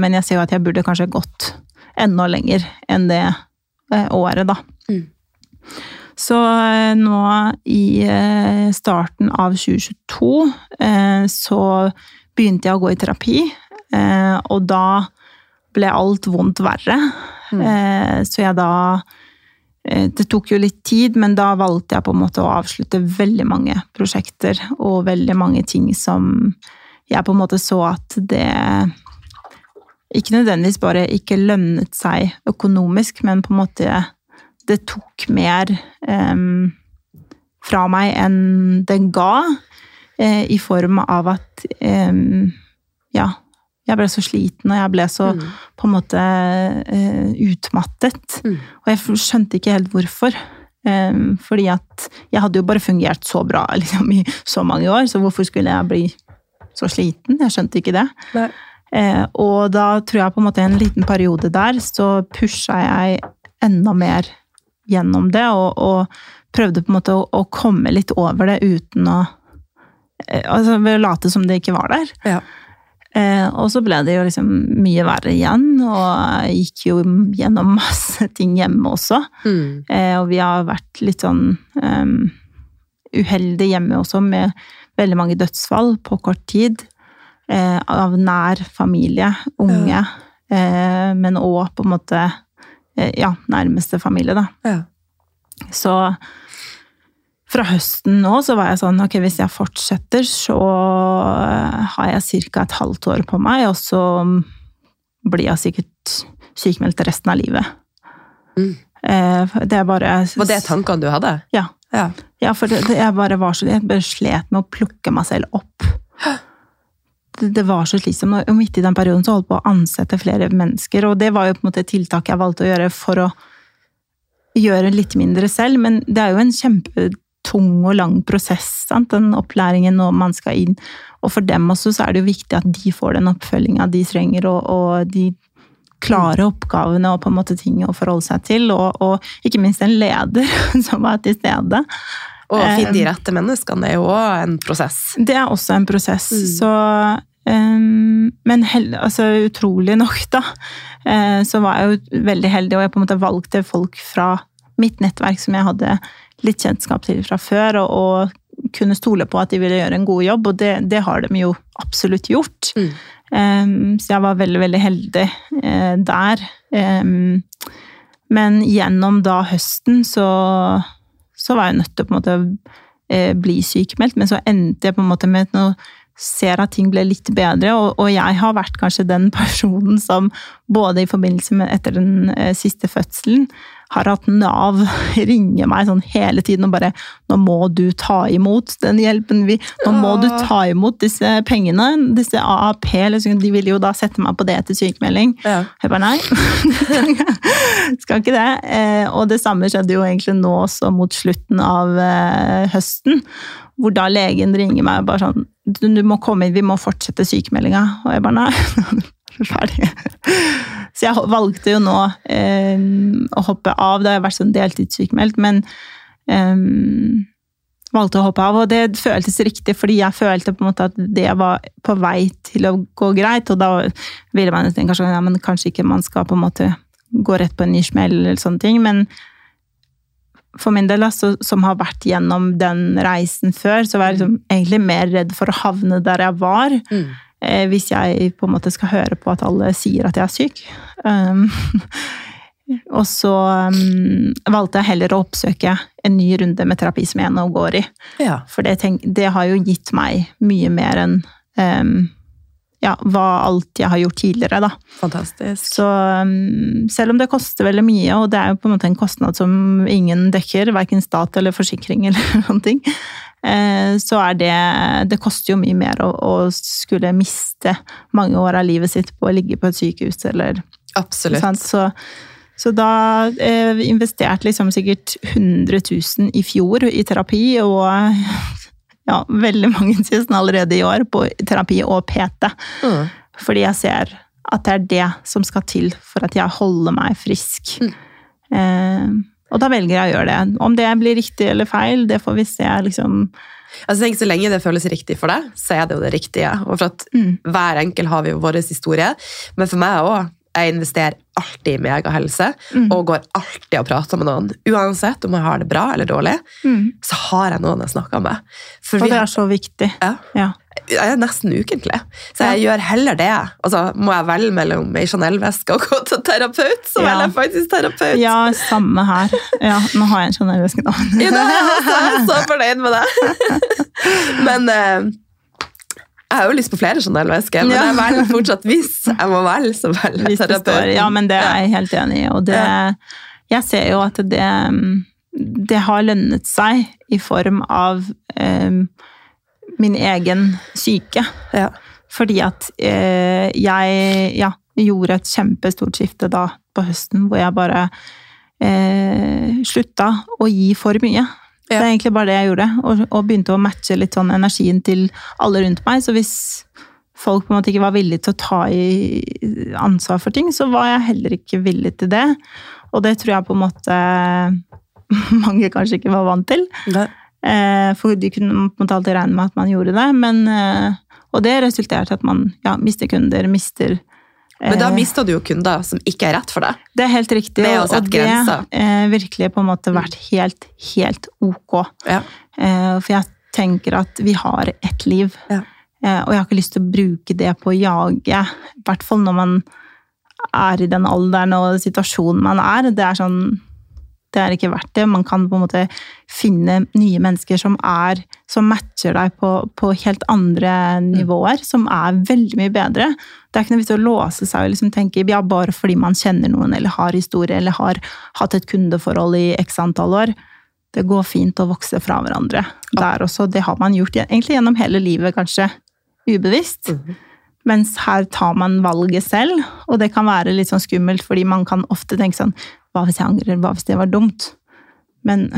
men jeg ser jo at jeg burde kanskje gått enda lenger enn det eh, året, da. Mm. Så nå i starten av 2022 så begynte jeg å gå i terapi, og da ble alt vondt verre. Mm. Eh, så jeg da eh, Det tok jo litt tid, men da valgte jeg på en måte å avslutte veldig mange prosjekter og veldig mange ting som jeg på en måte så at det ikke nødvendigvis bare ikke lønnet seg økonomisk, men på en måte det tok mer um, fra meg enn det ga, uh, i form av at um, ja, jeg ble så sliten, og jeg ble så mm. på en måte uh, utmattet. Mm. Og jeg skjønte ikke helt hvorfor. Um, fordi at jeg hadde jo bare fungert så bra liksom, i så mange år, så hvorfor skulle jeg bli så sliten? Jeg skjønte ikke det. Uh, og da tror jeg på en måte en liten periode der så pusha jeg enda mer gjennom det, og, og prøvde på en måte å, å, komme litt over det uten å Altså ved å late som det ikke var der. Ja. Eh, og så ble det jo liksom mye verre igjen, og jeg gikk jo gjennom masse ting hjemme også. Mm. Eh, og vi har vært litt sånn um, uheldige hjemme også, med veldig mange dødsfall på kort tid. Eh, av nær familie, unge, ja. Eh, men òg på en måte eh, ja, nærmeste familie, da. Ja. Så fra høsten nå så var jeg sånn ok, hvis jeg fortsetter, så har jeg ca. et halvt år på meg, og så blir jeg sikkert sykemeldt resten av livet. Mm. Eh, det er bare Var det tankene du hadde? Ja. ja. ja for det, jeg bare var så Jeg bare slet med å plukke meg selv opp. Det, det var så slitsomt. Og midt i den perioden så holdt jeg på å ansette flere mennesker, og det var jo på en måte et tiltak jeg valgte å gjøre for å gjøre litt mindre selv, men det er jo en kjempe tung og lang prosess, sant? den opplæringen når man skal inn. Og for dem også så er det jo viktig at de får den oppfølginga de trenger, og, og, de klare oppgavene og på en måte ting å forholde seg til. Og, og ikke minst en leder som er til stede. Og å finne de rette menneskene er jo òg en prosess. Det er også en prosess. Mm. Så um, Men held, altså, utrolig nok, da, uh, så var jeg jo veldig heldig, og jeg på en måte valgte folk fra mitt nettverk som jeg hadde litt kjennskap til fra før, og, og kunne stole på at de ville gjøre en god jobb, og det, det har de jo absolutt gjort. Mm. Um, så jeg var veldig, veldig heldig uh, der. Um, men gjennom da høsten så, så var jeg nødt til å på en måte uh, bli sykemeldt, men så endte jeg på en måte med noe ser at ting ble litt bedre, og, og, jeg har vært kanskje den personen som både i forbindelse med etter den uh, siste fødselen har hatt Nav ringe meg sånn hele tiden og bare 'Nå må du ta imot den hjelpen vi Nå må du ta imot disse pengene, disse AAP.' Liksom, de ville jo da sette meg på det til sykemelding. Ja. Jeg bare nei. Skal ikke det. Eh, og det samme skjedde jo egentlig nå også mot slutten av eh, høsten. Hvor da legen ringer meg og bare sånn 'Du må komme inn, vi må fortsette sykemeldinga.' Og jeg bare nei. Ferdig. Så jeg valgte jo nå eh, å hoppe av. Da har jeg vært sånn deltidssykmeldt, men eh, valgte å hoppe av. Og det føltes riktig, fordi jeg følte på en måte at det var på vei til å gå greit. Og da ville man tenke kanskje, ja, kanskje ikke man skal på en måte gå rett på en ny smell eller sånne ting, men for min del, altså, som har vært gjennom den reisen før, så var jeg liksom egentlig mer redd for å havne der jeg var. Mm. Eh, hvis jeg på en måte skal høre på at alle sier at jeg er syk. Um, og så um, valgte jeg heller å oppsøke en ny runde med terapi som jeg nå går i. Ja. For det, tenk, det har jo gitt meg mye mer enn um, ja, hva alt jeg har gjort tidligere, da. Fantastisk. Så um, selv om det koster veldig mye, og det er jo på en måte en kostnad som ingen dekker, verken stat eller forsikring eller noen ting, så er det Det koster jo mye mer å, å skulle miste mange år av livet sitt på å ligge på et sykehus eller Absolutt. Så, så da eh, investerte liksom sikkert 100 000 i fjor i terapi, og ja, veldig mange tusen allerede i år på terapi og PT. Mm. Fordi jeg ser at det er det som skal til for at jeg holder meg frisk. Mm. Eh, og da velger jeg å gjøre det. Om det blir riktig eller feil, det får vi se. liksom. Altså, tenk, så lenge det føles riktig for deg, så er det jo det riktige. Og for at Mm. hver enkel har vi jo vår historie. Men for meg òg. Jeg investerer alltid i megahelse Mm. og går alltid og prater med noen. Uansett om jeg har det bra eller dårlig, Mm. så har jeg noen jeg snakker med. For Og det er så viktig. ja, Ja. Jeg er nesten ukentlig, så jeg gjør heller det. Altså, må jeg velge mellom ei Chanel-veske og gå til terapeut, så Ja. velger jeg faktisk terapeut. ja, samme her. Ja, nå har jeg en Chanel-veske, nå. Ja, da er jeg er så fornøyd med det. Men eh, jeg har jo lyst på flere Chanel-vesker, men Ja. jeg velger fortsatt hvis jeg må velge, så velger jeg terapeut. ja, men det er jeg helt enig i. Og det, jeg ser jo at det, mm, det har lønnet seg i form av eh, min egen syke. Ja. Fordi at eh, jeg ja, gjorde et kjempestort skifte da på høsten, hvor jeg bare eh, slutta å gi for mye. Det er egentlig bare det jeg gjorde, og, og begynte å matche litt sånn energien til alle rundt meg. Så hvis folk på en måte ikke var villige til å ta i ansvar for ting, så var jeg heller ikke villig til det. Og det tror jeg på en måte mange kanskje ikke var vant til. Det- For de kunne på en måte alltid regne med at man gjorde det, men eh, Og det resulterte i at man ja, mister kunder, mister Men da eh, mister du jo kunder som ikke er rett for deg. Det er helt riktig, og, og det har eh, virkelig på en måte vært helt, helt ok. Ja. Eh, for jeg tenker at vi har ett liv, Ja. eh, og jeg har ikke lyst til å bruke det på å jage. I hvert fall når man er i den alderen og situasjonen man er. Det er sånn det er ikke verdt det. Man kan på en måte finne nye mennesker som, er, som matcher deg på, på helt andre nivåer, som er veldig mye bedre. Det er ikke noe vits å låse seg og liksom tenke ja, bare fordi man kjenner noen eller har historie eller har hatt et kundeforhold i x antall år. Det går fint å vokse fra hverandre der også. Det har man gjort egentlig gjennom hele livet, kanskje ubevisst. Mhm. Mens her tar man valget selv, og det kan være litt sånn skummelt, fordi man kan ofte tenke sånn Hva hvis jeg angrer? Hva hvis det var dumt? Men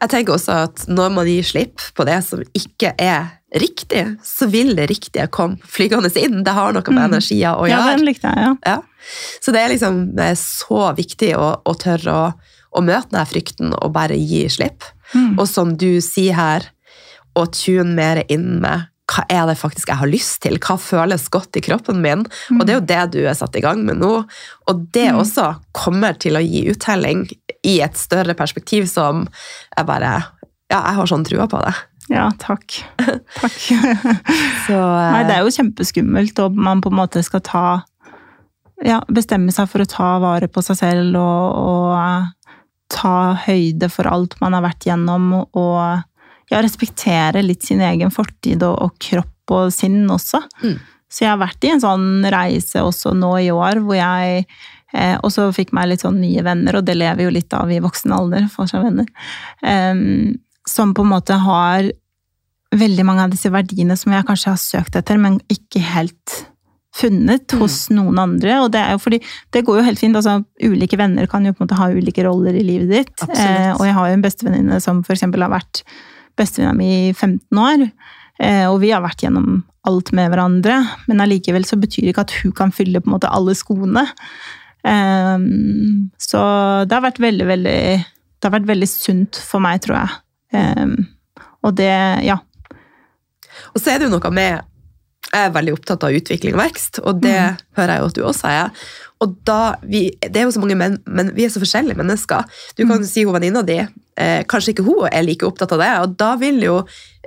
Jeg tenker også at når man gir slipp på det som ikke er riktig, så vil det riktige komme flygende inn. Det har noe med Mm. energier å ja, gjøre. den likte jeg, ja. Ja. Så det er liksom det er så viktig å, å tørre å, å møte den frykten og bare gi slipp. Mm. Og som du sier her, å tune mer inn med hva er det faktisk jeg har lyst til? Hva føles godt i kroppen min? Og det er jo det du er satt i gang med nå. Og det Mm. også kommer til å gi uttelling i et større perspektiv som jeg bare Ja, jeg har sånn trua på det. Ja, takk. Takk. Så eh, Nei, det er jo kjempeskummelt, og man på en måte skal ta Ja, bestemme seg for å ta vare på seg selv og, og eh, ta høyde for alt man har vært gjennom, og ja, respektere litt sin egen fortid og, og kropp og sinn også. Mm. Så jeg har vært i en sånn reise også nå i år, hvor jeg eh, også fikk meg litt sånn nye venner, og det lever jo litt av i voksen alder, får seg venner, Um, som på en måte har veldig mange av disse verdiene som jeg kanskje har søkt etter, men ikke helt funnet Mm. hos noen andre. Og det er jo fordi det går jo helt fint. altså Ulike venner kan jo på en måte ha ulike roller i livet ditt. Eh, og jeg har jo en bestevenninne som eksempel har vært bestevenninna mi i 15 år. Eh, og vi har vært gjennom alt med hverandre, men allikevel så betyr det ikke at hun kan fylle på en måte alle skoene. Eh, så det har vært veldig, veldig Det har vært veldig sunt for meg, tror jeg. Eh, og det, ja. Og så er det jo noe med Jeg er veldig opptatt av utvikling og vekst, og det Mm. hører jeg jo at du også er. Og da, vi, det er jo så mange menn, men vi er så forskjellige mennesker. Du kan si hun venninna di, eh, kanskje ikke hun er like opptatt av det, og da vil jo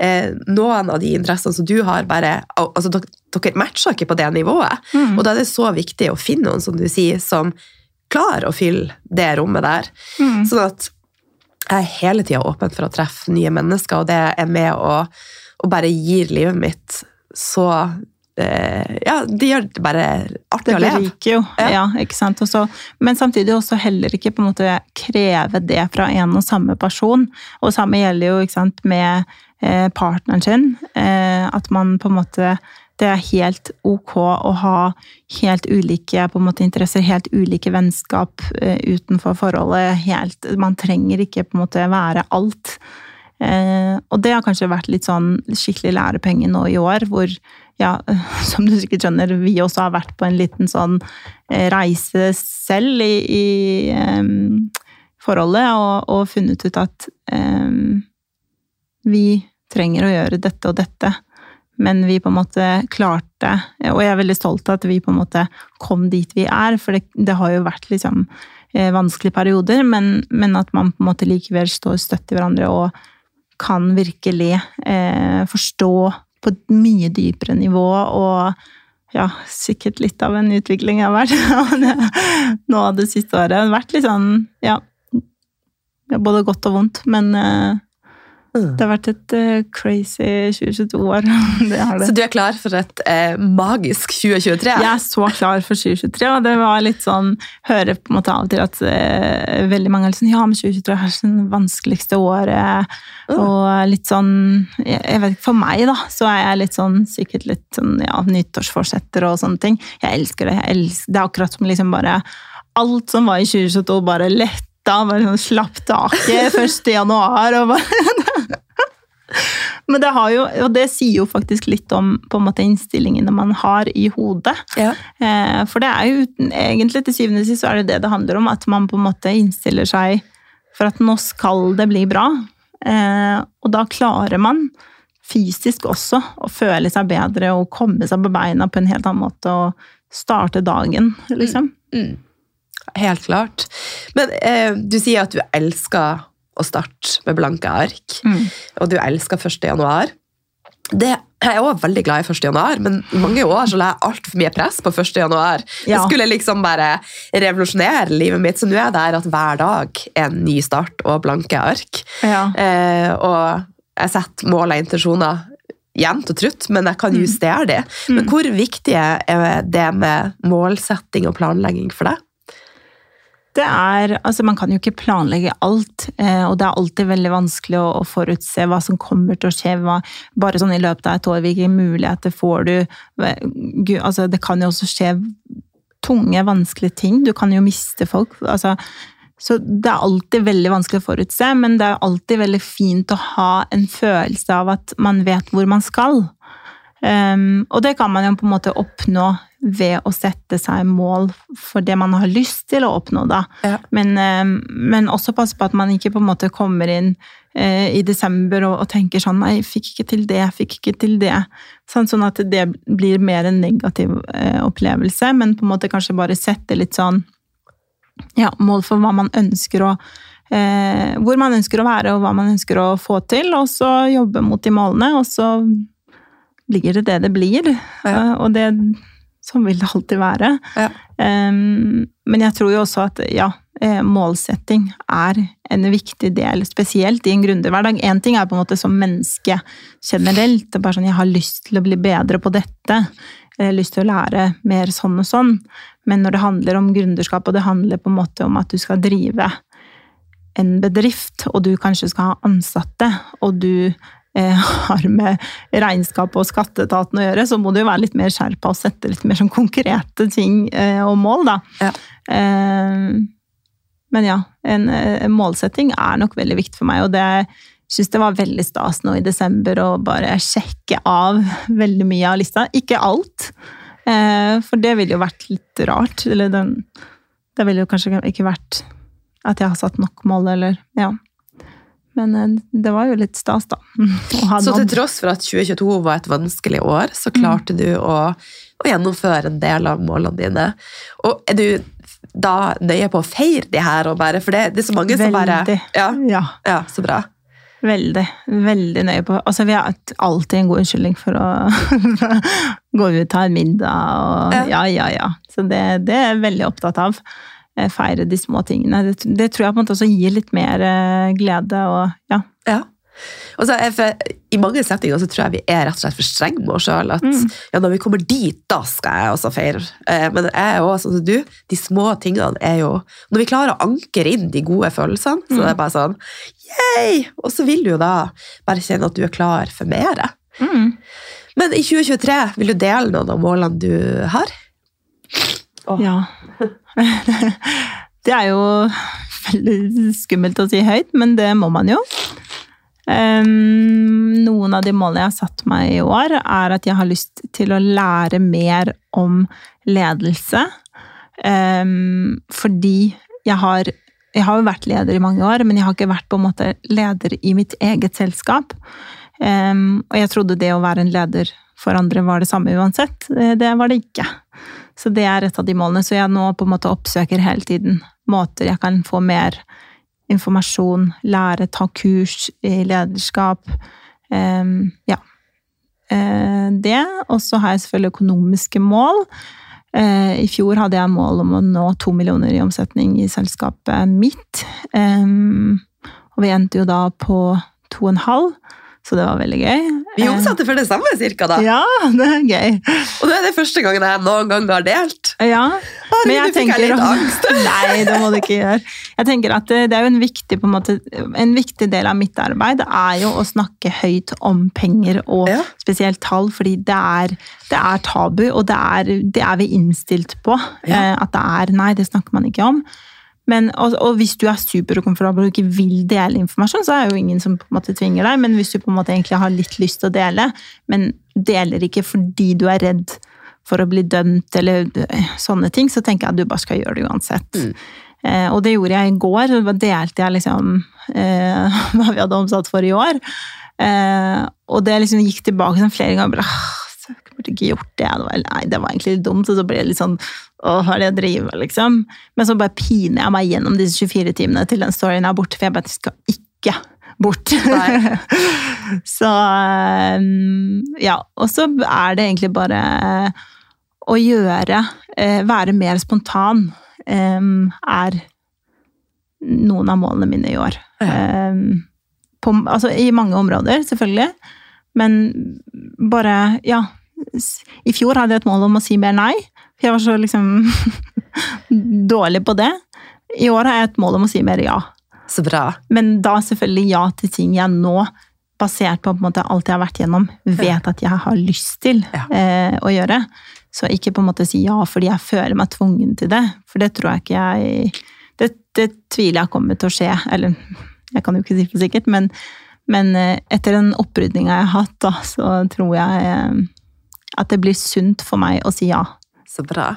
eh, noen av de interessene som du har, bare altså Dere, matcher ikke på det nivået. Mm. Og da er det så viktig å finne noen, som du sier, som klarer å fylle det rommet der. Mm. Sånn at jeg er hele tida åpen for å treffe nye mennesker, og det er med å å bare gir livet mitt så Ja, det gjør det bare artig Det å leve. beriker jo, Ja. ja. ikke sant? Også, men samtidig også heller ikke på en måte kreve det fra en og samme person. Og samme gjelder jo ikke sant, med eh, partneren sin. Eh, at man på en måte Det er helt ok å ha helt ulike på en måte, interesser, helt ulike vennskap eh, utenfor forholdet. Helt, man trenger ikke på en måte være alt. Eh, og det har kanskje vært litt sånn skikkelig lærepenge nå i år, hvor ja, som du sikkert skjønner, vi også har vært på en liten sånn eh, reise selv i, i em, forholdet, og, og funnet ut at em, vi trenger å gjøre dette og dette. Men vi på en måte klarte, og jeg er veldig stolt av at vi på en måte kom dit vi er, for det, det har jo vært liksom eh, vanskelige perioder, men, men at man på en måte likevel står støtt i hverandre og kan virkelig eh, forstå på et mye dypere nivå, og ja, sikkert litt av en utvikling jeg har vært nå det siste året. Det har vært litt sånn, ja, både godt og vondt, men eh. Det har vært et uh, crazy 2022 år. Det har det. Så du er klar for et uh, magisk 2023? Jeg er så klar for 2023, og det var litt sånn Hører på en måte av og til at uh, veldig mange er sånn Ja, men 2023 er det vanskeligste året. Mm. Og litt sånn jeg, jeg vet ikke, For meg, da, så er jeg litt sånn sikkert litt sånn ja, nyttårsforsetter og sånne ting. Jeg elsker det. Jeg elsker, det er akkurat som liksom bare Alt som var i 2022, bare letta. Bare sånn slapp taket 1. januar. og bare Men det har jo, og det sier jo faktisk litt om på en måte innstillingene man har i hodet. Ja. Eh, For det er jo egentlig til syvende og sist så er det det det handler om, at man på en måte innstiller seg for at nå skal det bli bra. Eh, Og da klarer man fysisk også å føle seg bedre og komme seg på beina på en helt annen måte og starte dagen, liksom. Mm. Helt klart. Men eh, du sier at du elsker å starte med blanke ark, Mm. og du elsker 1. januar. Det, jeg er også veldig glad i 1. januar, men i mange år så la jeg altfor mye press på 1. januar. Ja. Jeg skulle liksom bare revolusjonere livet mitt, så nå er det der at hver dag er en ny start og blanke ark. Ja. Eh, og jeg setter mål og intensjoner jevnt og trutt, men jeg kan justere det. Men Mm. hvor viktig er det med målsetting og planlegging for deg? Det er, altså Man kan jo ikke planlegge alt, eh, og det er alltid veldig vanskelig å, forutse hva som kommer til å skje. Hva, bare sånn i løpet av et år, hvilke muligheter får du? Altså Det kan jo også skje tunge, vanskelige ting. Du kan jo miste folk. altså så det er alltid veldig vanskelig å forutse, men det er alltid veldig fint å ha en følelse av at man vet hvor man skal. Um, og det kan man jo på en måte oppnå ved å sette seg mål for det man har lyst til å oppnå, da. Ja. Men, um, men også passe på at man ikke på en måte kommer inn eh, i desember og, og tenker sånn Nei, jeg fikk ikke til det, jeg fikk ikke til det. Sånn, sånn at det blir mer en negativ eh, opplevelse, men på en måte kanskje bare sette litt sånn ja, mål for hva man ønsker å eh, Hvor man ønsker å være, og hva man ønsker å få til, og så jobbe mot de målene, og så blir det det det blir. Ja. Eh, og det Sånn vil det alltid være. Ja. Um, men jeg tror jo også at ja, eh, målsetting er en viktig del, spesielt i en gründerhverdag. Én ting er på en måte som menneske generelt. Det er bare sånn, Jeg har lyst til å bli bedre på dette. Jeg har lyst til å lære mer sånn og sånn. Men når det handler om gründerskap, og det handler på en måte om at du skal drive en bedrift, og du kanskje skal ha ansatte, og du har med regnskap og skatteetaten å gjøre, så må du jo være litt mer skjerpa og sette litt mer sånn konkrete ting eh, og mål, da. Ja. Eh, men ja, en, eh, målsetting er nok veldig viktig for meg, og det syns det var veldig stas nå i desember å bare sjekke av veldig mye av lista. Ikke alt, eh, for det ville jo vært litt rart. Eller den, det ville jo kanskje ikke vært at jeg har satt nok mål, eller ja. Men eh, det var jo litt stas, da. Så til tross for at 2022 var et vanskelig år, så klarte du å, å gjennomføre en del av målene dine. Og er du da nøye på å feire de her, og bare, for det, det er så mange som bare Ja, Ja, ja så bra. veldig. Veldig nøye på Altså, vi har alltid en god unnskyldning for å gå ut, ta en middag og Ja. Ja, ja, ja. Så det, det er jeg veldig opptatt av. Eh, Feire de små tingene. Det, det tror jeg på en måte også gir litt mer eh, glede og ja. Ja. Og så for, I mange settinger så tror jeg vi er rett og slett for strenge med oss sjøl. At Mm. ja, når vi kommer dit, da skal jeg også feire. Eh, men jeg er også sånn som du. De små tingene er jo Når vi klarer å ankre inn de gode følelsene, så Mm. er det bare sånn Yay! Og så vil du jo da bare kjenne at du er klar for mer. Mm. Men i 2023, vil du dele noen av målene du har? Åh. Ja. Det er jo veldig skummelt å si høyt, men det må man jo. Noen av de målene jeg har satt meg i år, er at jeg har lyst til å lære mer om ledelse. Fordi jeg har, jeg har jo vært leder i mange år, men jeg har ikke vært på en måte leder i mitt eget selskap. Og jeg trodde det å være en leder for andre var det samme uansett. Eh, Det var det ikke. Så det er et av de målene. Så jeg nå på en måte oppsøker hele tiden måter jeg kan få mer informasjon, lære, ta kurs i lederskap. Um, ja. Uh, det. Og så har jeg selvfølgelig økonomiske mål. Eh, I fjor hadde jeg mål om å nå to millioner i omsetning i selskapet mitt. Ehm, og vi endte jo da på to og en halv, så det var veldig gøy. Vi omsatte for det samme, cirka, da. Eh, Ja, det er gøy. Og det er det første gangen jeg noen gang har delt. Ja, Herregud, men jeg tenker... jeg litt angst. Nei, det må du ikke gjøre. Jeg tenker at det, det er jo en viktig, på en, måte, en viktig del av mitt arbeid det er jo å snakke høyt om penger, og Ja. spesielt tall, fordi det er, det er tabu, og det er, det er vi innstilt på. Ja. eh, At det er Nei, det snakker man ikke om. Men, og, og hvis du er superkomfortabel og ikke vil dele informasjon, så er det jo ingen som på en måte tvinger deg. Men hvis du på en måte egentlig har litt lyst til å dele, men deler ikke fordi du er redd for å bli dømt eller sånne ting, så tenker jeg at du bare skal gjøre det uansett. Mm. Eh, og det gjorde jeg i går. Da delte jeg liksom eh, hva vi hadde omsatt for i år. Eh, og det liksom gikk tilbake sånn flere ganger. bare, «Åh, Jeg burde ikke gjort det. det var, nei, det var egentlig litt dumt. Og så ble det litt sånn Å, hva er det jeg driver med, liksom? Men så bare piner jeg meg gjennom disse 24 timene til den storyen er borte, for jeg bare skal ikke bort. Så um, ja. Og så er det egentlig bare å gjøre eh, Være mer spontan er noen av målene mine i år. Ja. på, altså i mange områder, selvfølgelig. Men bare Ja. I fjor hadde jeg et mål om å si mer nei. Jeg var så liksom dårlig på det. I år har jeg et mål om å si mer ja. Så bra. Men da selvfølgelig ja til ting jeg nå, basert på, på måte alt jeg har vært gjennom, vet at jeg har lyst til Ja. eh, å gjøre. Så ikke på en måte si ja fordi jeg føler meg tvungen til det. For det tror jeg ikke jeg Det, det tviler jeg kommer til å skje. Eller jeg kan jo ikke si for sikkert, men, men eh, etter den opprydninga jeg har hatt, da, så tror jeg eh, at det blir sunt for meg å si ja. Så bra.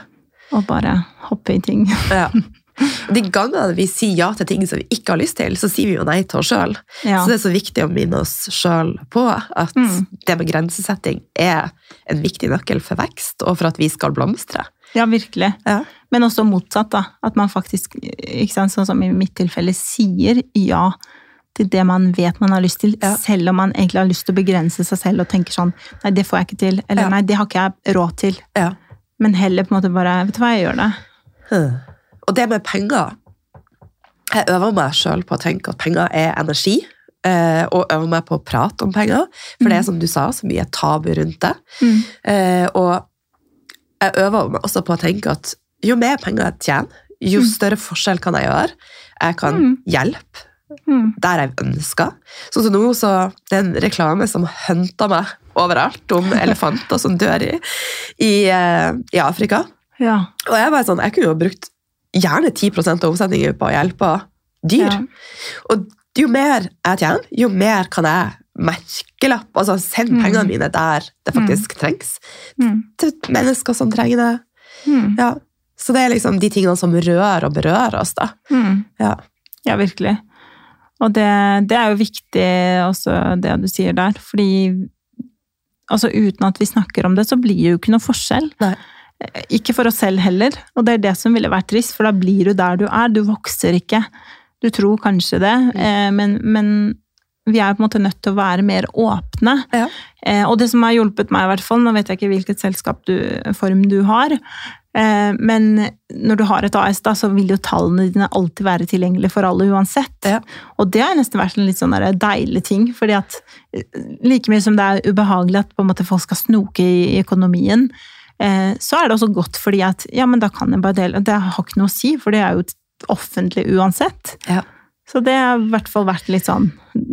Og bare hoppe i ting. Ja. De gangene vi sier ja til ting som vi ikke har lyst til, så sier vi jo nei til oss sjøl. Ja. Så det er så viktig å minne oss sjøl på at Mm. det med grensesetting er en viktig nøkkel for vekst, og for at vi skal blomstre. Ja, virkelig. Ja. Men også motsatt, da. At man faktisk, ikke sant, sånn som i mitt tilfelle, sier ja til det man vet man har lyst til, Ja. selv om man egentlig har lyst til å begrense seg selv og tenker sånn Nei, det får jeg ikke til. Eller nei, det har ikke jeg råd til. Ja. Men heller på en måte bare Vet du hva, jeg gjør det. Og det med penger Jeg øver meg sjøl på å tenke at penger er energi. eh, Og øver meg på å prate om penger, for det er som du sa, så mye tabu rundt det. Mm. Eh, Og jeg øver meg også på å tenke at jo mer penger jeg tjener, jo større forskjell kan jeg gjøre. Jeg kan Mm. hjelpe Mm. der jeg ønsker. Sånn som nå, så det er en reklame som hunter meg overalt om elefanter som dør i, i, eh, i Afrika. Ja. Og jeg var sånn, jeg kunne jo brukt gjerne 10% av omsetningen på å hjelpe dyr. Ja. Og jo mer jeg tjener, jo mer kan jeg merkelapp, altså sende Mm. pengene mine der det faktisk trengs. Mm. Til mennesker som trenger det. Mm. Ja. Så det er liksom de tingene som rører og berører oss, da. Mm. Ja. Ja, virkelig. Og det, det er jo viktig også det du sier der, fordi altså uten at vi snakker om det, så blir det jo ikke noe forskjell. Nei. Ikke for oss selv heller, og det er det som ville vært trist, for da blir du der du er. Du vokser ikke. Du tror kanskje det, mm. men, men vi er på en måte nødt til å være mer åpne. Ja. Eh, og det som har hjulpet meg, i hvert fall, nå vet jeg ikke hvilket selskap du, form du har, eh, men når du har et AS, da, så vil jo tallene dine alltid være tilgjengelige for alle uansett. Ja. Og det har nesten vært en litt sånn deilig ting, fordi at eh, like mye som det er ubehagelig at på en måte folk skal snoke i økonomien, eh, så er det også godt fordi at ja, men da kan jeg bare dele. Det har ikke noe å si, for det er jo offentlig uansett. Ja. Så det har i hvert fall vært litt sånn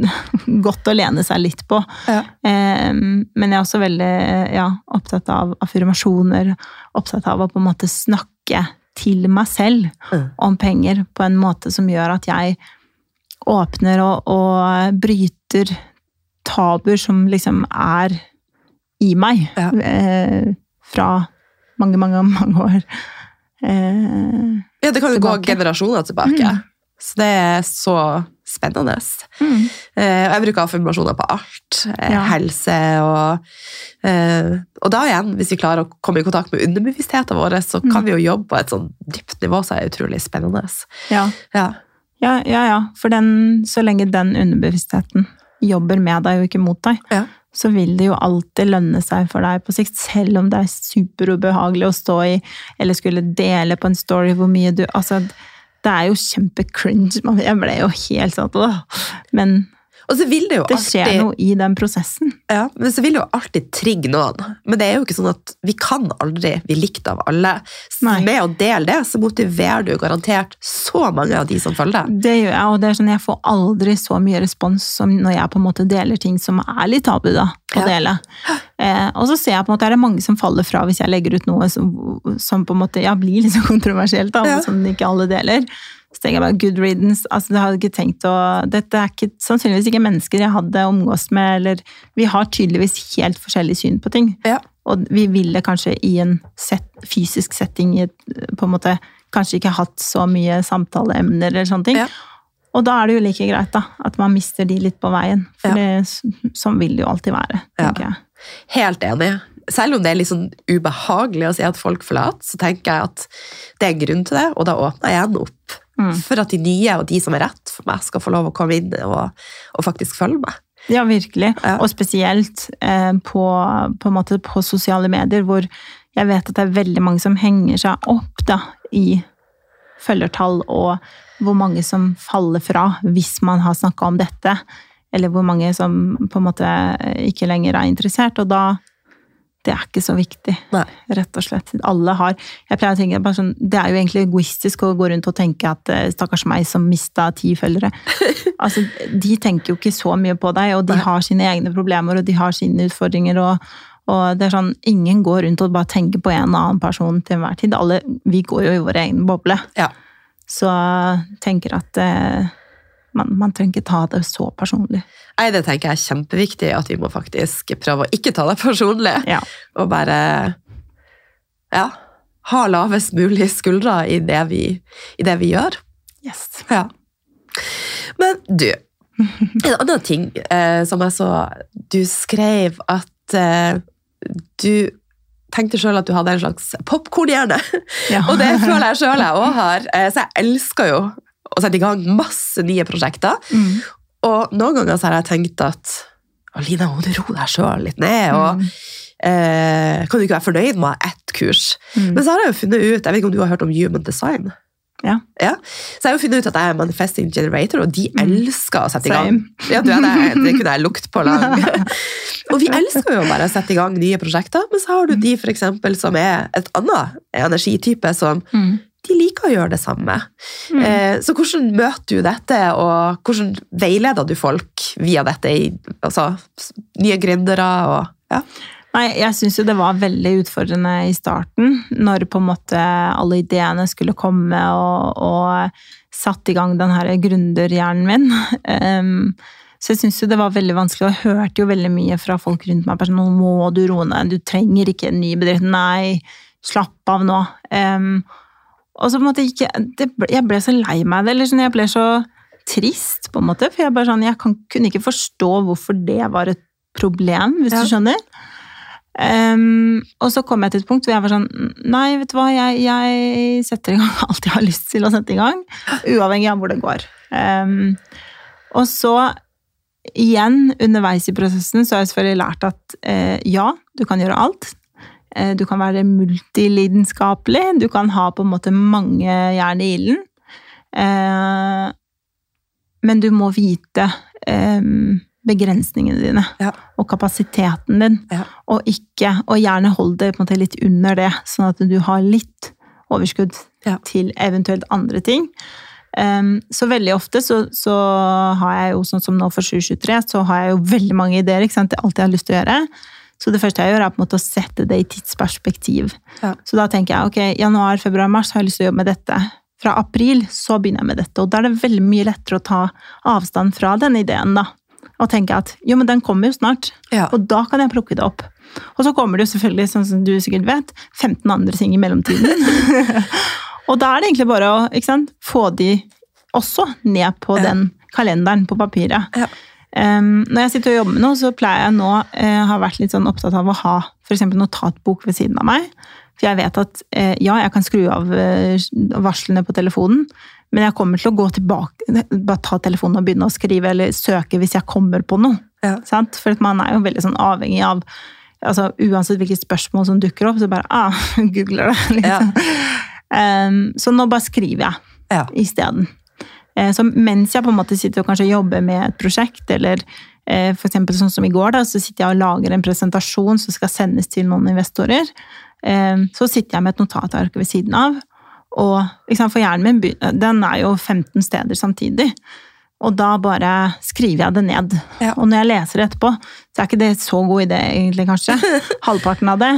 godt å lene seg litt på. Ja. Eh, men jeg er også veldig ja, opptatt av affirmasjoner. Opptatt av å på en måte snakke til meg selv Mm. om penger på en måte som gjør at jeg åpner og, og bryter tabuer som liksom er i meg. Ja. Eh, fra mange, mange, mange år. Eh, Ja, det kan jo gå generasjoner tilbake. Mm. Så det er så spennende. mm. Eh, jeg bruker affirmasjoner på alt. Eh, Ja. Helse og eh, Og da igjen, hvis vi klarer å komme i kontakt med underbevisstheten vår, så Mm. kan vi jo jobbe på et sånn dypt nivå som er utrolig spennende. ja. Ja. Ja, ja, ja. For den, så lenge den underbevisstheten jobber med deg og ikke mot deg, så vil det jo alltid lønne seg for deg på sikt, selv om det er superubehagelig å stå i, eller skulle dele på en story hvor mye du Altså, det er jo kjempecringe. Jeg ble jo helt sånn. Men Og så vil det jo det skjer noe i den prosessen. Ja, men så vil det jo alltid trigge noen. Men det er jo ikke sånn at vi kan aldri bli likt av alle. Nei. med å dele det, så motiverer du garantert så mange av de som følger deg. Det gjør jeg, og det er sånn, jeg får aldri så mye respons som når jeg på en måte deler ting som er litt tabu da, å Ja. dele. Eh, og så ser jeg på en måte, er det mange som faller fra hvis jeg legger ut noe som, som på en måte ja, blir litt så kontroversielt, da, Ja. som ikke alle deler. Så tenker jeg bare, good riddance, altså det hadde ikke tenkt å, dette er ikke, sannsynligvis ikke mennesker jeg hadde omgås med, eller vi har tydeligvis helt forskjellig syn på ting. Ja. Og vi ville kanskje i en set, fysisk setting, på en måte, kanskje ikke hatt så mye samtaleemner eller sånne ting. Ja. Og da er det jo like greit da, at man mister de litt på veien. For Ja. det, sånn vil det jo alltid være, tenker jeg. Helt enig. Selv om det er litt sånn ubehagelig å si at folk forlater, så tenker jeg at det er en grunn til det, og da åpner jeg igjen opp. Mm. For at de nye og de som er rett for meg, skal få lov å komme inn og, og faktisk følge meg. Ja, virkelig. Ja. Og spesielt eh, på, på, måte på sosiale medier, hvor jeg vet at det er veldig mange som henger seg opp da, i følgertall, og hvor mange som faller fra hvis man har snakka om dette. Eller hvor mange som på en måte ikke lenger er interessert. Og da Det er ikke så viktig, Nei. rett og slett. Alle har jeg pleier å tenke bare sånn, Det er jo egentlig egoistisk å gå rundt og tenke at eh, stakkars meg som mista ti følgere. Altså, de tenker jo ikke så mye på deg, og de Nei. har sine egne problemer og de har sine utfordringer. og, og det er sånn, Ingen går rundt og bare tenker på en annen person til enhver tid. Alle, vi går jo i vår egen boble. Ja. Så jeg tenker at eh, man, man trenger ikke ta det så personlig. Nei, det tenker jeg er kjempeviktig, at vi må faktisk prøve å ikke ta det personlig. Ja. Og bare ja, ha lavest mulig skuldre i det vi, i det vi gjør. Yes. Ja. Men du, en annen ting eh, som jeg så Du skrev at eh, du tenkte sjøl at du hadde en slags popkornhjerne. Ja. Og det føler jeg sjøl jeg òg har. Eh, så jeg elsker jo å sette i gang masse nye prosjekter. Mm. Og noen ganger så har jeg tenkt at «Å, Lina, må du roe deg sjøl litt ned? og Mm. eh, Kan du ikke være fornøyd med ett kurs? Mm. Men så har jeg jo funnet ut Jeg vet ikke om du har hørt om human design? Ja. Så jeg har jo funnet ut at jeg er manifesting generator, og de Mm. elsker å sette i gang. Ja, du det, det kunne jeg lukt på lang. og vi elsker jo bare å sette i gang nye prosjekter, men så har du de for eksempel som er et annet energitype som Mm. De liker å gjøre det samme. Mm. Eh, så hvordan møter du dette, og hvordan veileder du folk via dette i altså, nye gründere og ja. Nei, jeg syns jo det var veldig utfordrende i starten, når på en måte alle ideene skulle komme og, og satt i gang den her gründerhjernen min. Så jeg syns jo det var veldig vanskelig, og jeg hørte jo veldig mye fra folk rundt meg. sånn, Nå må du roe ned, du trenger ikke en ny bedrift. Nei, slapp av nå. Em, og så på en måte ikke det, ble- Jeg ble så lei meg av det. Eller sånn, jeg ble så trist, på en måte. For jeg, bare sånn, jeg kan, kunne ikke forstå hvorfor det var et problem, hvis Ja. du skjønner. Um, og så kom jeg til et punkt hvor jeg var sånn Nei, vet du hva, jeg, jeg setter i gang alt jeg har lyst til å sette i gang. Uavhengig av hvor det går. Um, og så igjen, underveis i prosessen, så har jeg selvfølgelig lært at uh, ja, du kan gjøre alt. Eh, du kan være multilidenskapelig. Du kan ha på en måte mange jern i ilden. Eh, men du må vite eh, begrensningene dine Ja. og kapasiteten din. Ja. Og, ikke, og gjerne hold det på en måte litt under det, sånn at du har litt overskudd Ja. til eventuelt andre ting. Um, så veldig ofte så, så har jeg jo, sånn som nå for 2023, så har jeg jo veldig mange ideer. ikke sant? Det er alt jeg har lyst til å gjøre. Så det første jeg gjør, er på en måte å sette det i tidsperspektiv. Ja. Så da tenker jeg ok, januar, februar, mars har jeg lyst til å jobbe med dette. Fra april så begynner jeg med dette, og da er det veldig mye lettere å ta avstand fra den ideen, da. Og tenke at jo, men den kommer jo snart, Ja. og da kan jeg plukke det opp. Og så kommer det jo selvfølgelig, sånn som du sikkert vet, 15 andre ting i mellomtiden. og da er det egentlig bare å sant, få de også ned på Ja. den kalenderen på papiret. Ja. Um, når jeg sitter og jobber med noe, så pleier jeg nå uh, har vært litt sånn opptatt av å ha eksempel notatbok ved siden av meg. For jeg vet at eh, ja, jeg kan skru av eh, varslene på telefonen, men jeg kommer til å gå tilbake, bare ta telefonen og begynne å skrive eller søke hvis jeg kommer på noe. Ja. Sant? For man er jo veldig sånn avhengig av altså Uansett hvilke spørsmål som dukker opp, så bare ah, googler det. Liksom. Um, så nå bare skriver jeg Ja. isteden. Eh, Så mens jeg på en måte sitter og kanskje jobber med et prosjekt, eller eh, for eksempel sånn som i går, da, så sitter jeg og lager en presentasjon som skal sendes til noen investorer, eh, så sitter jeg med et notatark ved siden av. Og for hjernen min den er jo 15 steder samtidig. Og da bare skriver jeg det ned. Ja. Og når jeg leser det etterpå, så er ikke det så god idé, egentlig, kanskje. Halvparten av det.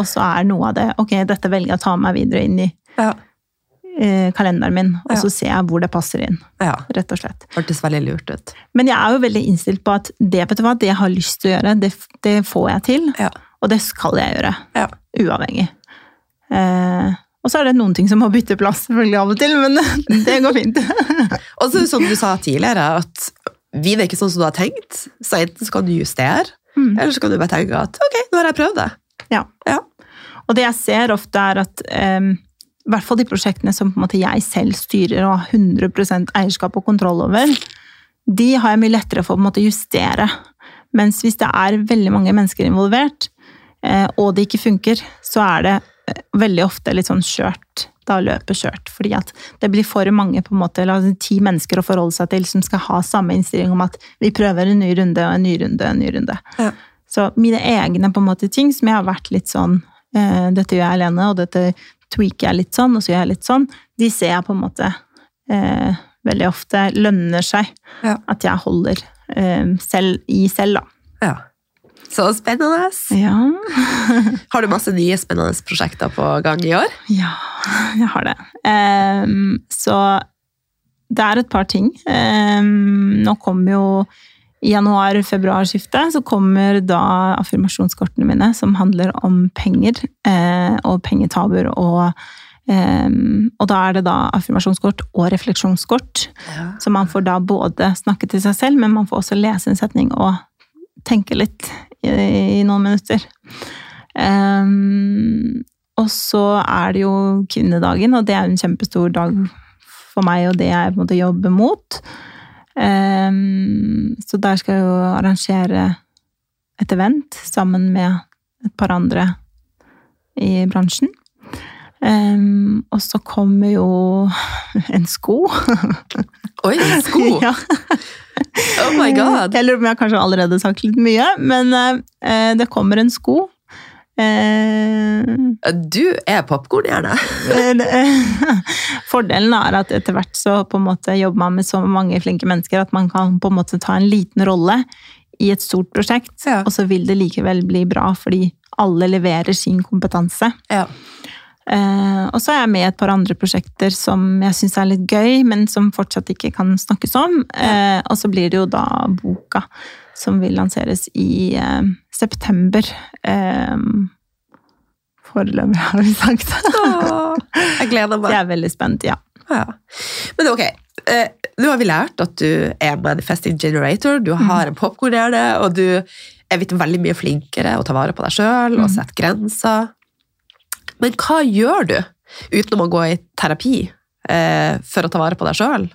Og så er noe av det ok, dette velger jeg å ta med meg videre inn i Ja. Eh, kalenderen min, og Ja. så ser jeg hvor det passer inn. ja. Rett og slett. Hørtes veldig lurt ut. Men jeg er jo veldig innstilt på at det, hva, det jeg har lyst til å gjøre, det, det får jeg til. Ja. Og det skal jeg gjøre. Ja. Uavhengig. Eh, og så er det noen ting som må bytte plass selvfølgelig av og til, men det går fint. Og så som du sa tidligere, at vi er ikke sånn som du har tenkt, så enten skal du justere, Mm. eller så kan du bare tenke at ok, nå har jeg prøvd det. Ja. Ja. Og det jeg ser ofte er at eh, i hvert fall de prosjektene som jeg selv styrer og har 100% eierskap og kontroll over, de har jeg mye lettere for å justere. Mens hvis det er veldig mange mennesker involvert, eh, og det ikke funker, så er det eh, veldig ofte litt sånn skjørt. Da løpet skjørt. Fordi at det blir for mange, på en måte, eller altså ti mennesker å forholde seg til som skal ha samme innstilling om at vi prøver en ny runde og en ny runde og en ny runde. Ja. Så mine egne på en måte ting som jeg har vært litt sånn Dette gjør jeg alene, og dette tweaker jeg litt sånn, og så gjør jeg litt sånn. De ser jeg på en måte eh, veldig ofte lønner seg. Ja. At jeg holder eh, selv i selv, da. Ja. Så spennende. Ja. Har du masse nye spennende prosjekter på gang i år? ja, jeg har det. Eh, så det er et par ting. Ehm, nå kommer jo januar-februar-skiftet så kommer da affirmasjonskortene mine som handler om penger eh, og pengetabuer og eh, og da er det da affirmasjonskort og refleksjonskort. Ja. Så man får da både snakke til seg selv, men man får også lese en setning og tenke litt i, i noen minutter. Ehm, og så er det jo kvinnedagen, og det er en kjempestor dag for meg, og det jeg på en måte jobber mot. Ehm, så der skal jeg jo arrangere et event sammen med et par andre i bransjen. Um, og så kommer jo en sko. Oi, en sko! ja. Oh my god! Jeg lurer på om jeg kanskje allerede har sagt litt mye, men uh, det kommer en sko. Eh, Du er popkornhjerne. eh, Fordelen er at etter hvert så på en måte jobber man med så mange flinke mennesker at man kan på en måte ta en liten rolle i et stort prosjekt, Ja. og så vil det likevel bli bra fordi alle leverer sin kompetanse. Ja. Eh, og så er jeg med i et par andre prosjekter som jeg syns er litt gøy, men som fortsatt ikke kan snakkes om. Eh, og så blir det jo da boka som vil lanseres i eh, september. Eh, foreløpig, har vi sagt. Åh, jeg gleder meg. Jeg er veldig spent, ja. Ja. Men ok, eh, nå har vi lært at du er manifesting generator, du har en popkornhjerne, og du er blitt veldig mye flinkere å ta vare på deg sjøl og Mm. sette grenser. Men hva gjør du utenom å gå i terapi eh, for å ta vare på deg sjøl?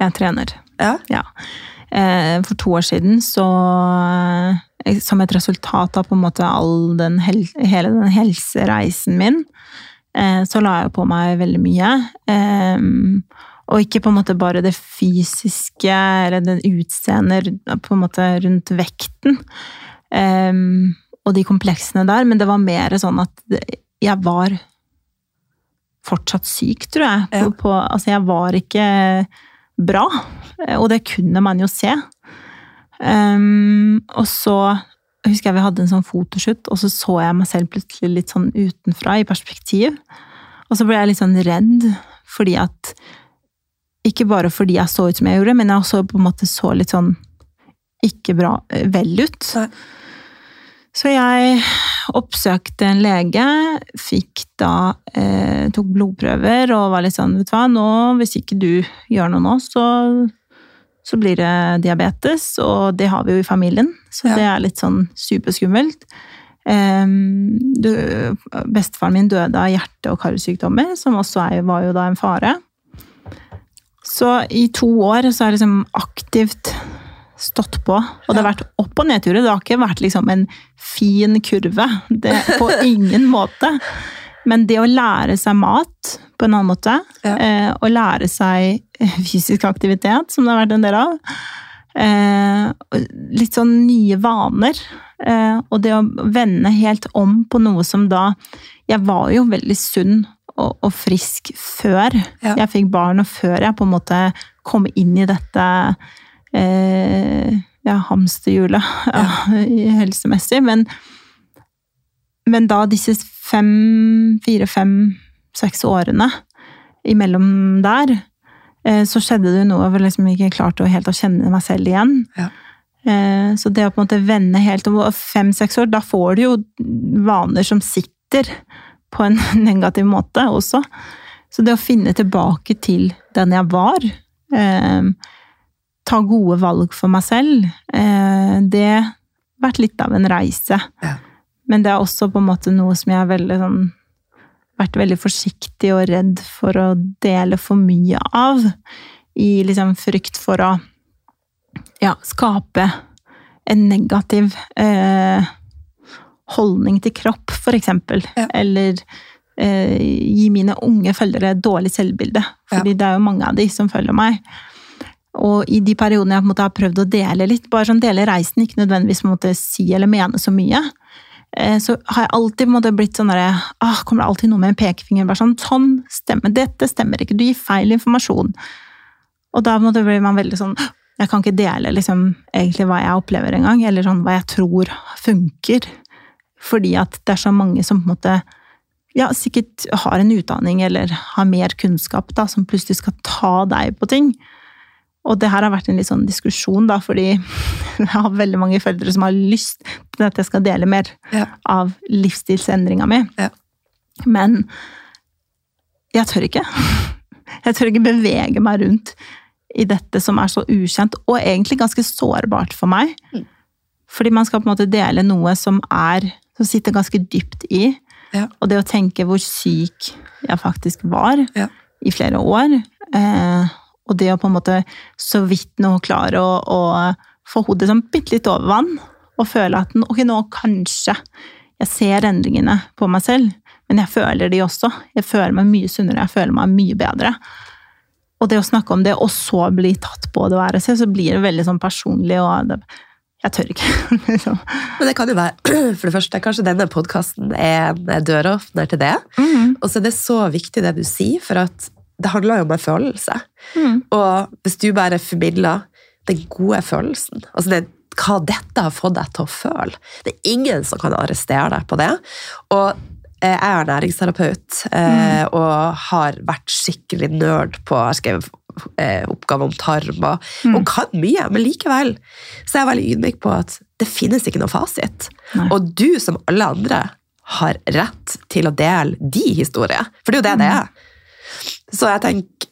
Jeg trener. Ja. Eh, For to år siden, så eh, Som et resultat av på en måte all den hel, hele den helsereisen min, eh, så la jeg på meg veldig mye. Eh, Og ikke på en måte bare det fysiske eller den utseendet på en måte rundt vekten. eh, Og de kompleksene der, men det var mer sånn at jeg var fortsatt syk, tror jeg. På, Ja. på, altså, jeg var ikke bra, og det kunne man jo se. Um, og så husker jeg vi hadde en sånn fotoshoot, og så så jeg meg selv plutselig litt sånn utenfra, i perspektiv. Og så ble jeg litt sånn redd, fordi at Ikke bare fordi jeg så ut som jeg gjorde, men jeg også på en måte så litt sånn ikke bra eh, vel ut. Nei. Så jeg oppsøkte en lege, fikk da eh, tok blodprøver og var litt sånn, vet du hva, nå, hvis ikke du gjør noe nå, så, så blir det diabetes, og det har vi jo i familien, så Ja. det er litt sånn superskummelt. Um, bestefaren min døde av hjerte- og karsykdommer, som også er, var jo da en fare. Så i to år så har jeg liksom aktivt stått på, og det har vært opp- og nedturer. Det har ikke vært liksom en fin kurve. Det, på ingen måte. Men det å lære seg mat på en annen måte, Ja. eh, og lære seg fysisk aktivitet, som det har vært en del av, eh, litt sånn nye vaner, eh, og det å vende helt om på noe som da Jeg var jo veldig sunn og, og frisk før Ja. jeg fikk barn, og før jeg på en måte kom inn i dette eh, ja, hamsterhjulet ja. helsemessig. Men, men da disse fem, fire, fem, seks årene imellom der, eh, så skjedde det jo noe hvor jeg liksom ikke klarte å helt å kjenne meg selv igjen. Ja. Eh, Så det å på en måte vende helt om fem-seks år, da får du jo vaner som sitter på en negativ måte også. Så det å finne tilbake til den jeg var, eh, ta gode valg for meg selv, eh, det har vært litt av en reise. Ja. Men det er også på en måte noe som jeg har veldig sånn vært veldig forsiktig og redd for å dele for mye av. I liksom frykt for å ja, skape en negativ eh, holdning til kropp, for eksempel. Ja. Eller eh, gi mine unge følgere dårlig selvbilde. Fordi det er jo mange av de som følger meg. Og i de periodene jeg har prøvd å dele litt, bare sånn dele reisen, ikke nødvendigvis måtte si eller mene så mye, så har jeg alltid måte blitt sånn derre ah, Kommer det alltid noe med en pekefinger? Bare sånn, sånn stemmer, Dette stemmer ikke, du gir feil informasjon. Og da måte blir man veldig sånn Jeg kan ikke dele liksom, egentlig hva jeg opplever engang, eller sånn hva jeg tror funker. Fordi at det er så mange som på en måte ja, sikkert har en utdanning eller har mer kunnskap, da, som plutselig skal ta deg på ting. Og det her har vært en litt sånn diskusjon, da, fordi jeg har veldig mange foreldre som har lyst til at jeg skal dele mer Ja. av livsstilsendringa mi. Ja. Men jeg tør ikke. Jeg tør ikke bevege meg rundt i dette som er så ukjent, og egentlig ganske sårbart for meg. Mm. Fordi man skal på en måte dele noe som er som sitter ganske dypt i. Ja. Og det å tenke hvor syk jeg faktisk var Ja. i flere år. Eh, og det å på en måte så vidt nå klare å, å få hodet sånn bitte litt over vann, og føle at ok, nå kanskje jeg ser endringene på meg selv, men jeg føler de også. Jeg føler meg mye sunnere, jeg føler meg mye bedre. Og det å snakke om det, og så bli tatt på det og være seg, så blir det veldig sånn personlig, og det, jeg tør ikke. liksom. Men det kan jo være, for det første, kanskje denne podkasten er en døråpner til det. Mhm. Og så er det så viktig det du sier, for at det handler jo om en følelse. Mm. Og hvis du bare formidler den gode følelsen, altså det, hva dette har fått deg til å føle Det er ingen som kan arrestere deg på det. Og eh, jeg er næringsterapeut mm. og har vært skikkelig nerd på Jeg har skrevet eh, oppgave om tarm og, Mm. og kan mye, men likevel så er jeg veldig ydmyk på at det finnes ikke noe fasit. Nei. Og du, som alle andre, har rett til å dele de historier. For det er jo det det er. Så jeg tenker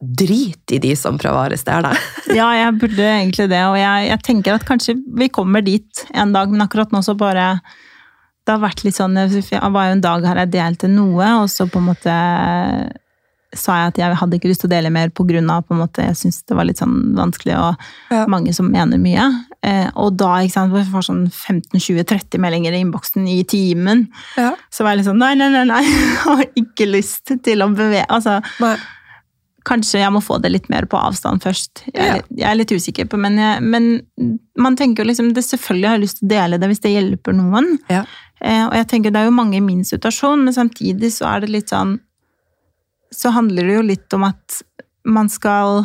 drit i de som prøver å deg. Ja, jeg burde egentlig det, og jeg, jeg tenker at kanskje vi kommer dit en dag, men akkurat nå så bare Det har vært litt sånn Det var jo en dag her jeg delte noe, og så på en måte sa jeg at jeg hadde ikke lyst til å dele mer på grunn av på en måte, jeg syntes det var litt sånn vanskelig, og Ja. mange som mener mye. Eh, og da ikke sant, jeg får sånn 15-20-30 meldinger i innboksen i timen, Ja. så var jeg litt sånn nei, nei, nei, nei, jeg har ikke lyst til å bevege altså, Nei. Kanskje jeg må få det litt mer på avstand først. Jeg er, Ja. jeg er litt usikker på, men, jeg, men man tenker jo liksom det Selvfølgelig har jeg lyst til å dele det hvis det hjelper noen. Ja. Eh, og jeg tenker det er jo mange i min situasjon, men samtidig så er det litt sånn Så handler det jo litt om at man skal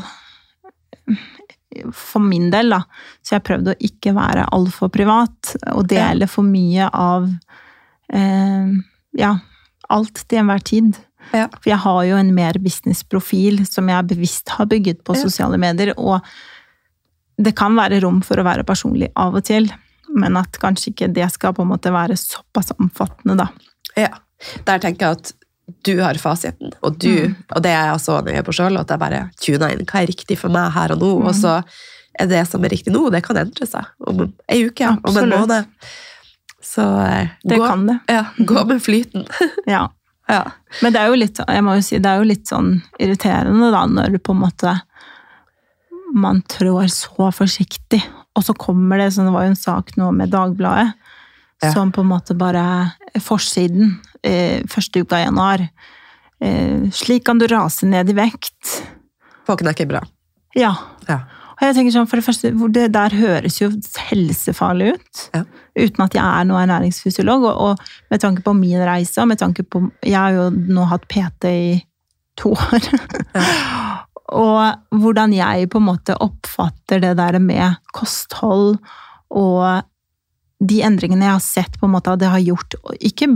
For min del, da, så jeg har prøvd å ikke være altfor privat og dele for mye av eh, Ja, alt til enhver tid. Ja. For jeg har jo en mer businessprofil som jeg bevisst har bygget på Ja. sosiale medier, og det kan være rom for å være personlig av og til, men at kanskje ikke det skal på en måte være såpass omfattende, da. Ja. Der tenker jeg at du har fasiten, og du, Mm. og det er jeg så nøye på sjøl, at jeg bare tuner inn hva er riktig for meg her og nå, Mm. og så er det som er riktig nå, det kan endre seg om ei uke, om en måned. Så eh, Det gå, kan det. Ja, gå med flyten. Ja. ja. Men det er jo litt, jeg må jo si, det er jo litt sånn irriterende da, når du på en måte man trår så forsiktig, og så kommer det, sånn det var jo en sak nå med Dagbladet, Ja. som på en måte bare, forsiden, eh, første uka i januar, eh, slik kan du rase ned i vekt. Folk er ikke bra. Ja. Ja. Og jeg tenker sånn, for det første, det der høres jo helsefarlig ut, Ja. uten at jeg er noen ernæringsfysiolog, og, og med tanke på min reise, og med tanke på, jeg har jo nå hatt PT i to år, og hvordan jeg på en måte oppfatter det der med kosthold, og de endringene jeg har sett på en måte at det har gjort, ikke,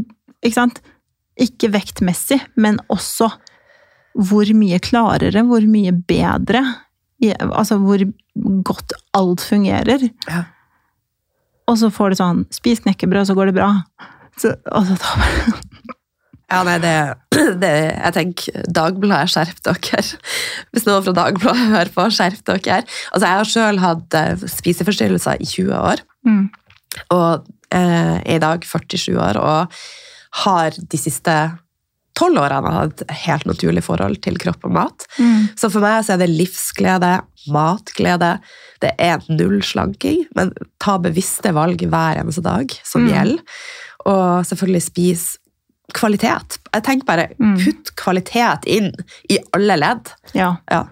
ikke sant, ikke vektmessig, men også hvor mye klarere, hvor mye bedre, altså hvor godt alt fungerer. Ja. Og så får du sånn, spis knekkebrød, så går det bra. Så, og så da, Ja, nei, det, det Jeg tenker Dagbladet, skjerp dere. Hvis noen fra Dagbladet hører på, skjerp dere. Altså, jeg har sjøl hatt eh, spiseforstyrrelser i 20 år. mm, og eh, er i dag 47 år og har de siste tolv årene hatt et helt naturlig forhold til kropp og mat. mm, Så for meg så er det livsglede, matglede. Det er null slanking, men ta bevisste valg hver eneste dag som Mm. gjelder. Og selvfølgelig spis kvalitet. Jeg tenker bare, Mm. putt kvalitet inn i alle ledd. ja. Ja.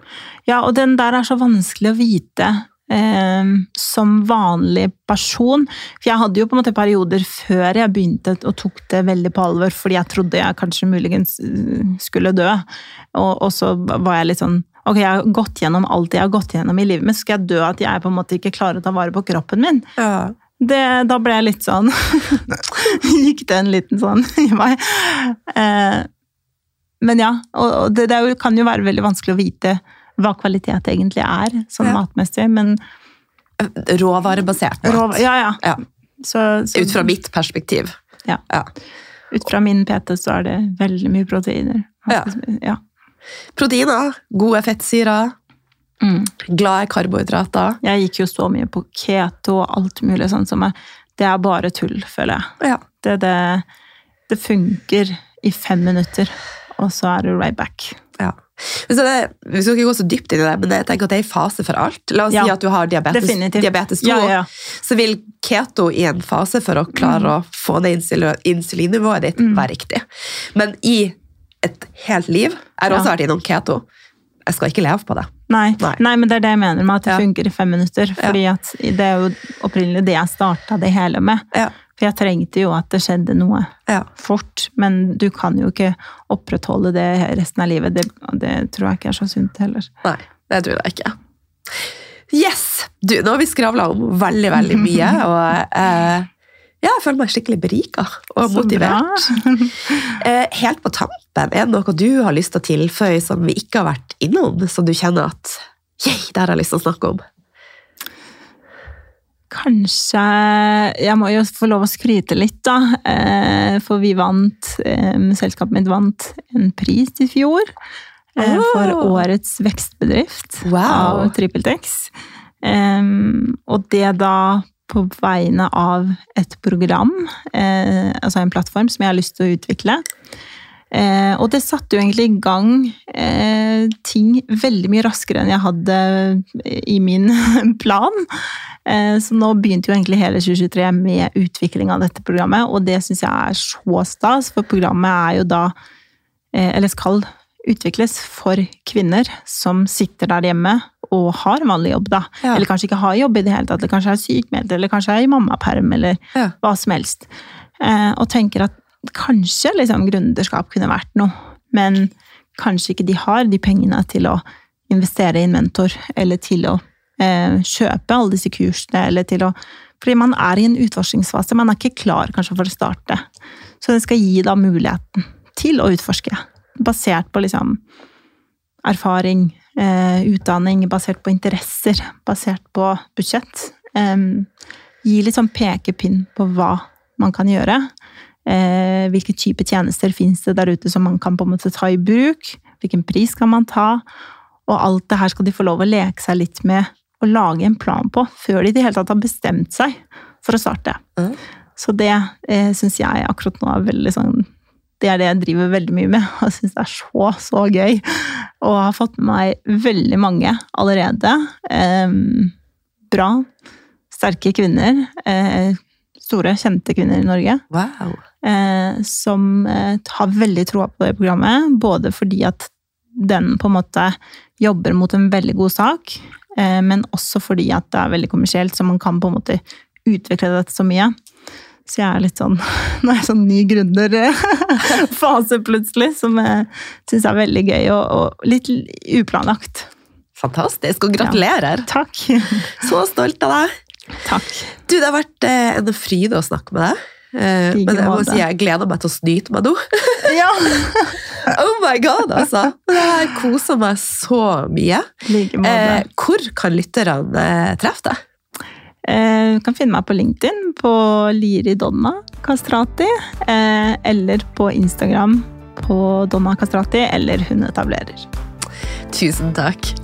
Ja, og den der er så vanskelig å vite eh, som vanlig person. For jeg hadde jo på en måte perioder før jeg begynte og tok det veldig på alvor, fordi jeg trodde jeg kanskje muligens eh, skulle dø. Og, og så var jeg litt sånn Ok, jeg har gått gjennom alt jeg har gått gjennom i livet men skal jeg dø at jeg på en måte ikke klarer å ta vare på kroppen min? Ja. Det, da ble jeg litt sånn Gikk det en liten sånn i meg. Eh, men ja, og det, det kan jo være veldig vanskelig å vite hva kvalitet egentlig er, sånn Ja. matmessig, men Råvarebasert mat. rå, ja, ja. Ja. Så, så Ut fra mitt perspektiv. Ja. Ja. ut fra min PT så er det veldig mye proteiner. Ja. Proteiner, gode fettsyrer, Mm. glade karbohydrater. Jeg gikk jo så mye på keto og alt mulig sånn som jeg Det er bare tull, føler jeg. Ja. Det, det, det funker i fem minutter, og så er du right back. Ja. Så det, vi skal ikke gå så dypt inn i det, men jeg tenker at det er en fase for alt. La oss Ja. si at du har diabetes, diabetes 2, Ja, ja. så vil keto i en fase for å klare å få ned insulinnivået ditt Mm. være riktig. Men i et helt liv Jeg har også vært innom keto. Jeg skal ikke leve på det. Nei, Nei. nei. men det er det jeg mener med at det Ja. funker i fem minutter. Fordi det er jo opprinnelig det jeg starta det hele med. For jeg trengte jo at det skjedde noe Ja. fort. Men du kan jo ikke opprettholde det resten av livet. Det, det tror jeg ikke er så sunt heller. Nei, det tror jeg ikke. Yes! Du, nå har vi skravla om veldig, veldig mye, og eh, ja, jeg føler meg skikkelig berika og Så motivert. Eh, helt på tampen, er det noe du har lyst til å tilføye som vi ikke har vært innom, som du kjenner at jeg, det har jeg lyst til å snakke om? Kanskje Jeg må jo få lov å skryte litt, da. Eh, For vi vant, eh, selskapet mitt vant en pris i fjor. Oh. for årets vekstbedrift Wow. av TrippelTex. Og det da på vegne av et program, altså en plattform som jeg har lyst til å utvikle. Eh, og det satte jo egentlig i gang eh, ting veldig mye raskere enn jeg hadde i min plan. Eh, så nå begynte jo egentlig hele 2023 med utvikling av dette programmet, og det syns jeg er så stas, for programmet er jo da, eh, eller skal utvikles for kvinner som sitter der hjemme og har vanlig jobb, da. Ja. Eller kanskje ikke har jobb i det hele tatt, eller kanskje er sykmeldt, eller kanskje er i mammaperm, eller Ja. hva som helst. Eh, og tenker at kanskje liksom, gründerskap kunne vært noe, men kanskje ikke de har de pengene til å investere i en mentor, eller til å eh, kjøpe alle disse kursene, eller til å Fordi man er i en utforskningsfase, man er ikke klar kanskje for å starte. Så det skal gi da muligheten til å utforske, basert på liksom erfaring, eh, utdanning, basert på interesser, basert på budsjett. Eh, gi litt sånn pekepinn på hva man kan gjøre. Eh, hvilke type tjenester finnes det der ute som man kan på en måte ta i bruk? Hvilken pris kan man ta? Og alt det her skal de få lov å leke seg litt med og lage en plan på, før de i det hele tatt har bestemt seg for å starte. Mm. Så det eh, syns jeg akkurat nå er veldig sånn Det er det jeg driver veldig mye med, og syns det er så, så gøy. Og har fått med meg veldig mange allerede. Eh, bra, sterke kvinner. Eh, store, kjente kvinner i Norge Wow. eh, som eh, har veldig troa på det programmet. Både fordi at den på en måte jobber mot en veldig god sak, men også fordi at det er veldig kommersielt, så man kan på en måte utvikle dette så mye. Så jeg er litt sånn Nå er jeg sånn ny gründerfase plutselig, som jeg syns er veldig gøy og, og litt uplanlagt. Fantastisk, og gratulerer. Takk. Så stolt av deg. Takk. Du, det har vært eh, en fryd å snakke med deg. Eh, men jeg må si jeg gleder meg til å snyte meg nå. Ja. Oh my god, altså! Det her koser meg så mye. Like. Eh, hvor kan lytterne eh, treffe deg? Eh, Du kan finne meg på LinkedIn på Liri Donna Kastrati, eh, eller på Instagram på Donna Kastrati eller Hundetablerer. Tusen takk.